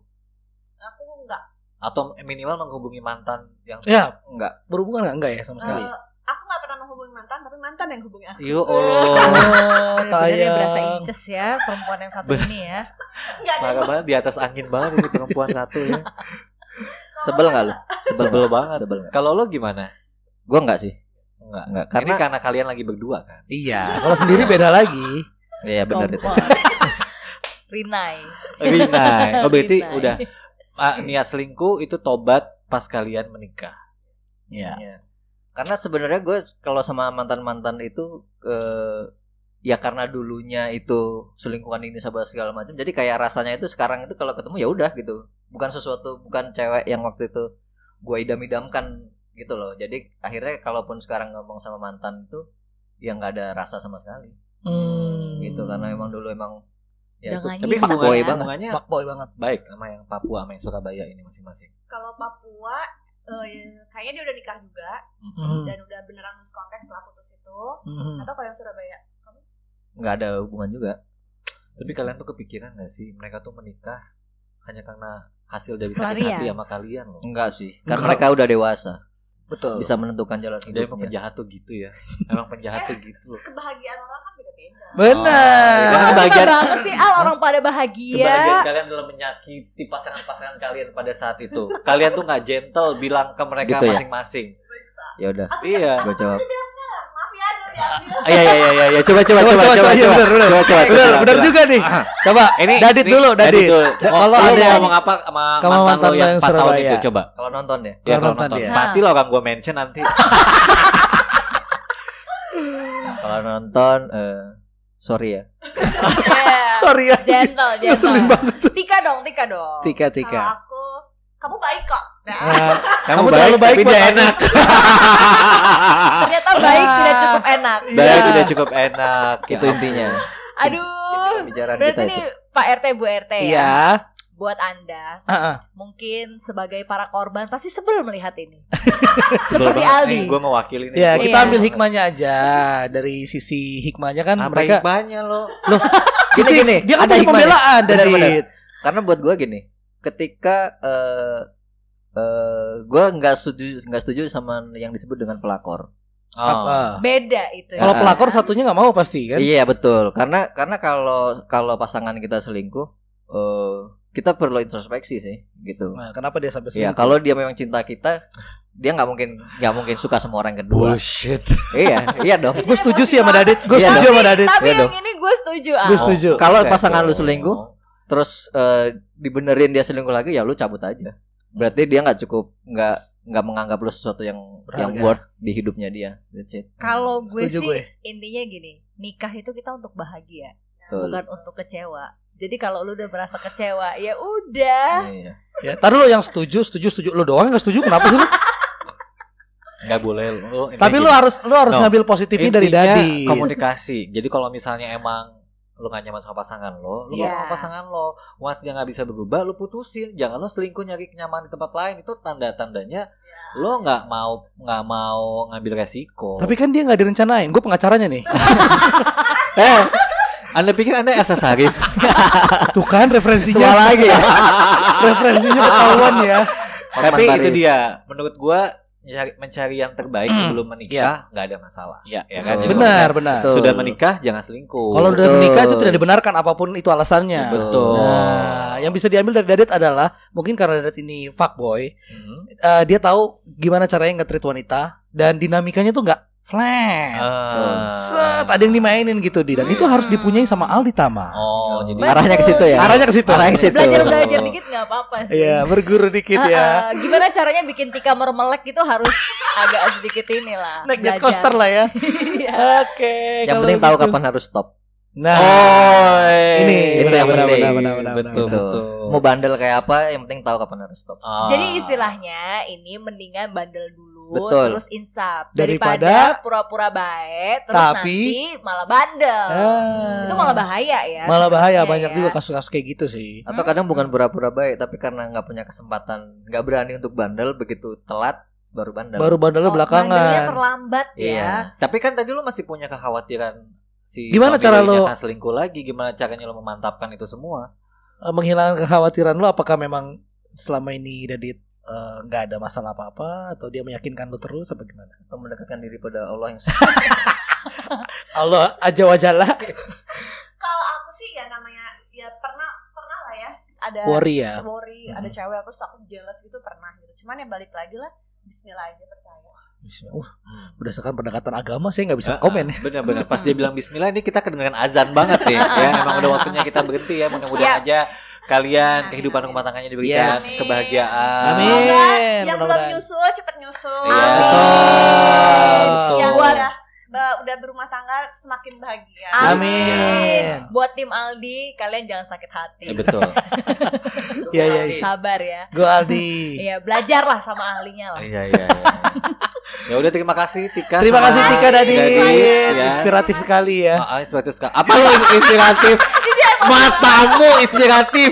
S5: Aku enggak.
S1: atau minimal menghubungi mantan yang
S2: Ya,
S4: Enggak.
S2: berhubungan nggak? Enggak ya sama sekali.
S5: Eh, aku enggak pernah menghubungi mantan tapi mantan yang hubungi aku.
S1: Yo
S2: Oh,
S1: Allah,
S3: Bener-bener ya berasa
S2: tayang.
S3: inces ya perempuan yang satu ini ya.
S5: Enggak ada.
S1: banget di atas angin banget ini perempuan satu ya.
S4: Sebel nggak lu? Sebel,
S1: Sebel banget.
S4: Sebel?
S1: Kalau lo gimana?
S4: Gue enggak sih.
S1: Enggak.
S4: Enggak.
S1: Karena ini
S4: Karena
S1: karena kalian lagi berdua kan.
S2: Iya, kalau sendiri beda lagi.
S4: Iya benar itu.
S3: Rinai.
S1: Rina. Oh berarti
S3: Rinai.
S1: udah ah, niat selingkuh itu tobat pas kalian menikah.
S2: Iya.
S4: Iya. Karena sebenarnya gue kalau sama mantan-mantan itu eh, ya karena dulunya itu selingkuhan ini sama segala macam. Jadi kayak rasanya itu sekarang itu kalau ketemu ya udah gitu. Bukan sesuatu bukan cewek yang waktu itu gue idam-idamkan gitu loh. Jadi akhirnya kalaupun sekarang ngomong sama mantan itu ya nggak ada rasa sama sekali
S2: Hmm.
S4: gitu karena emang dulu emang ya
S1: Tapi hubungannya,
S3: ya.
S4: banget.
S1: hubungannya
S2: Fuckboy banget.
S1: baik sama yang Papua sama yang Surabaya ini masing-masing.
S5: Kalau Papua eh, kayaknya dia udah nikah juga
S2: Hmm.
S5: dan udah beneran lose kontak setelah putus itu.
S2: Hmm.
S5: Atau kalau yang Surabaya
S4: nggak ada hubungan juga.
S1: Tapi kalian tuh kepikiran gak sih mereka tuh menikah hanya karena hasil dari sakit
S3: Pelarian.
S1: hati sama kalian loh.
S4: Enggak sih. Kan
S2: Enggak.
S4: mereka udah dewasa,
S2: Betul.
S4: bisa menentukan jalan
S1: Dia emang
S4: hidupnya.
S1: penjahat tuh gitu ya. Emang penjahat tuh gitu loh.
S5: kebahagiaan orang kan.
S2: Benar.
S1: Oh, kebahagiaan-
S3: banget sih ah orang pada bahagia.
S1: Kebahagiaan kalian adalah menyakiti pasangan-pasangan kalian pada saat itu. Kalian tuh nggak gentle bilang ke mereka
S4: Gitu ya?
S1: masing-masing.
S4: Ya udah,
S1: Iya.
S4: gue jawab.
S5: Maaf ya dulu diambil.
S1: Iya iya iya iya iya. coba coba
S2: Coba,
S1: coba
S2: coba,
S1: coba
S2: iya,
S1: coba. Coba coba. Coba,
S2: bener
S1: coba.
S2: juga nih. Coba,
S1: Ini
S2: Dadit dulu, Dadit. kalau ada
S1: ngomong apa sama mantan, lo yang
S2: yang
S1: 4 tahun itu coba.
S4: Kalau nonton ya.
S1: Ya
S2: Kalau nonton dia.
S1: Pasti lo akan gue mention nanti.
S4: Kalau nonton eh sorry ya.
S2: Sorry ya.
S3: Gentle,
S2: Ngeselin
S3: gentle.
S2: banget.
S3: Tika dong, Tika dong.
S2: Tika,
S5: Kalau
S2: Tika.
S5: aku kamu baik kok. Nah,
S2: Nah,
S1: Kamu,
S2: terlalu baik
S1: tapi
S2: buat
S1: dia
S2: aku.
S1: enak.
S3: Ternyata baik tidak cukup enak.
S1: Baik
S2: Iya.
S1: tidak cukup enak.
S4: Itu intinya.
S3: Aduh. Berarti
S4: kita
S3: nih
S4: itu.
S3: Pak RT Bu RT ya.
S2: Iya.
S3: Buat Anda
S2: Heeh.
S3: mungkin sebagai para korban pasti sebel melihat ini. Seperti. Aldi.
S1: Nih, gue mewakili nih.
S2: Ya,
S1: Gua
S2: kita
S3: Iya.
S2: ambil hikmahnya aja. Dari sisi hikmahnya kan
S1: Apa
S2: mereka
S1: hikmahnya lo?
S4: Gini
S2: Sisi-
S4: gini,
S2: dia kan
S4: ada
S2: pembelaan
S4: Benar,
S2: dari
S4: benar. Karena buat gue gini, ketika eh, eh gue nggak setuju nggak setuju sama yang disebut dengan pelakor.
S1: Oh.
S2: Apa?
S3: Beda itu.
S2: Kalau
S4: Ah.
S2: pelakor satunya nggak mau pasti kan?
S4: Iya betul. Karena karena kalau kalau pasangan kita selingkuh, eh kita perlu introspeksi sih, gitu.
S2: Nah, kenapa dia sampai
S4: Iya,
S2: selingkuh?
S4: kalau dia memang cinta kita, dia nggak mungkin nggak mungkin suka sama orang kedua.
S2: Bullshit.
S4: iya, iya dong.
S2: Gue setuju sih sama Dadit. Gue
S4: Iya
S2: setuju sama Dadit.
S3: Tapi
S4: Iya
S3: yang
S4: dong.
S3: ini gue setuju ah.
S2: Gue setuju.
S4: Kalau
S1: Enggak
S4: pasangan lu selingkuh, terus eh, dibenerin dia selingkuh lagi, ya lu cabut aja. Berarti dia nggak cukup nggak nggak menganggap lu sesuatu yang yang
S2: Berharga.
S4: worth di hidupnya dia. That's it.
S3: Kalau gue
S2: Setuju
S3: sih
S2: gue.
S3: intinya gini, nikah itu kita untuk bahagia,
S4: Betul.
S3: bukan untuk kecewa. Jadi kalau lu udah merasa kecewa, ya udah.
S4: Iya.
S2: Ya, taruh lo yang setuju, setuju, setuju. Lo doang nggak setuju, kenapa sih lu?
S1: Nggak boleh lu.
S2: Tapi lu harus lu harus
S1: No.
S2: ngambil positifnya dari Dadit.
S1: komunikasi. Jadi kalau misalnya emang lu gak nyaman sama pasangan lo, lu
S3: Iya.
S1: ngomong sama pasangan lo, once dia nggak bisa berubah, lu putusin. Jangan lo selingkuh nyari kenyamanan di tempat lain. Itu tanda-tandanya lo nggak mau nggak mau ngambil resiko.
S2: Tapi kan dia nggak direncanain. Gue pengacaranya nih.
S1: eh, anda pikir anda Elsa Sarif?
S2: Tuh kan
S4: Tua
S2: referensinya
S4: lagi ya.
S2: referensinya ketahuan ya.
S1: Tapi
S4: Paris.
S1: itu dia. Menurut gua mencari, mencari yang terbaik sebelum menikah nggak ada masalah.
S2: Iya.
S1: Ya kan? Jadi
S2: Benar, benar.
S4: Betul.
S1: Sudah menikah jangan selingkuh.
S2: Kalau udah
S4: Betul.
S2: menikah itu tidak dibenarkan apa pun itu alasannya.
S1: Betul.
S2: Nah, yang bisa diambil dari Dadit adalah mungkin karena Dadit ini fuckboy,
S1: Hmm.
S2: eh, dia tahu gimana caranya nge-treat wanita dan dinamikanya tuh nggak flat.
S1: Ah.
S2: Set, ada yang dimainin gitu di dan itu harus dipunyai sama Aldi Tama.
S1: Oh, jadi
S3: Betul.
S4: Arahnya ke situ ya.
S2: Arahnya ke situ.
S4: Arahnya ke situ.
S3: Belajar-belajar dikit nggak apa-apa sih.
S2: Iya, berguru dikit ya.
S3: Ah, ah. Gimana caranya bikin Tika mermelek itu harus agak sedikit inilah.
S2: Naik jet coaster lah ya.
S3: Iya.
S2: Oke.
S4: Yang
S2: kalau
S4: penting tahu
S2: gitu.
S4: kapan harus stop.
S2: Nah,
S1: Oh,
S2: ini
S4: itu yang
S2: benar,
S4: penting.
S2: benar, benar, benar,
S1: betul,
S2: benar.
S1: betul.
S4: Mau bandel kayak apa, yang penting tahu kapan harus stop.
S1: Ah.
S3: Jadi istilahnya ini mendingan bandel dulu
S4: Betul.
S3: terus insaf
S2: Daripada-
S3: pura-pura baik terus
S2: Tapi-
S3: nanti malah bandel.
S2: Ah.
S3: Itu malah bahaya ya.
S2: Malah bahaya
S3: sebenarnya
S2: banyak
S3: ya.
S2: juga kasus-kasus kayak gitu sih.
S4: Atau kadang bukan pura-pura baik, tapi karena nggak punya kesempatan, nggak berani untuk bandel, begitu telat baru bandel.
S2: Baru bandelnya
S3: Oh, bandelnya
S2: belakangan.
S3: terlambat ya.
S4: Iya.
S1: Tapi kan tadi lu masih punya kekhawatiran si
S2: Gimana cara
S1: lu
S2: lu-
S1: selingkuh lagi? Gimana caranya lu memantapkan itu semua?
S2: Eh, menghilangkan kekhawatiran lo apakah memang selama ini Dadit eh, nggak ada masalah apa-apa atau dia meyakinkan lo terus apa gimana?
S4: Atau mendekatkan diri pada Allah yang
S2: Allah aja wajalah
S5: Kalau aku sih ya namanya ya pernah pernah lah ya ada
S2: worry ya.
S5: worry,
S2: Hmm.
S5: ada cewek aku suka aku jealous gitu pernah gitu. Cuman ya balik lagi lah Bismillah aja percaya.
S2: Bismillah. Uh, berdasarkan pendekatan agama saya nggak bisa
S1: Ah,
S2: komen.
S1: Benar-benar pas dia bilang Bismillah ini kita kedengeran azan banget nih ya. Emang udah waktunya kita berhenti ya. Mudah-mudahan aja kalian
S5: Amin,
S1: kehidupan
S5: amin.
S1: rumah tangganya diberikan
S2: Yes.
S1: kebahagiaan.
S2: Amin.
S5: Semoga yang belum nyusul cepet nyusul.
S1: Iya.
S2: Betul.
S1: Betul.
S5: Yang
S3: Buat-
S5: udah udah berumah tangga semakin bahagia.
S2: Amin.
S3: Buat tim Aldi, kalian jangan sakit hati.
S1: Eh, betul.
S2: Iya iya. iya.
S3: Sabar ya.
S2: Gue Aldi.
S3: Iya, belajarlah sama ahlinya lah.
S1: Iya iya. iya. Ya udah terima kasih Tika.
S2: Terima kasih Tika. Dadit,
S1: ya.
S2: Inspiratif sekali ya.
S1: Ah, inspiratif sekali. Apa lu inspiratif? Matamu inspiratif.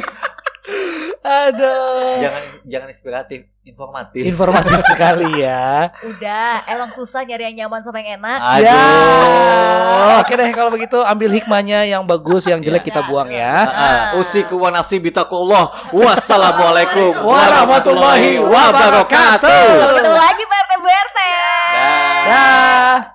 S2: Aduh.
S1: Jangan jangan inspiratif, informatif.
S2: Informatif sekali ya.
S3: Udah, emang susah nyari yang nyaman sama yang enak.
S1: Aduh.
S2: Ya. Oke deh kalau begitu ambil hikmahnya yang bagus, yang jelek kita buang ya.
S1: Ah, Usiku wa nafsi bitakullah. Wassalamualaikum
S2: Warahmatullahi wabarakatuh.
S3: Ketemu lagi Pak RT Bu RT.
S1: Dah.
S2: Dah.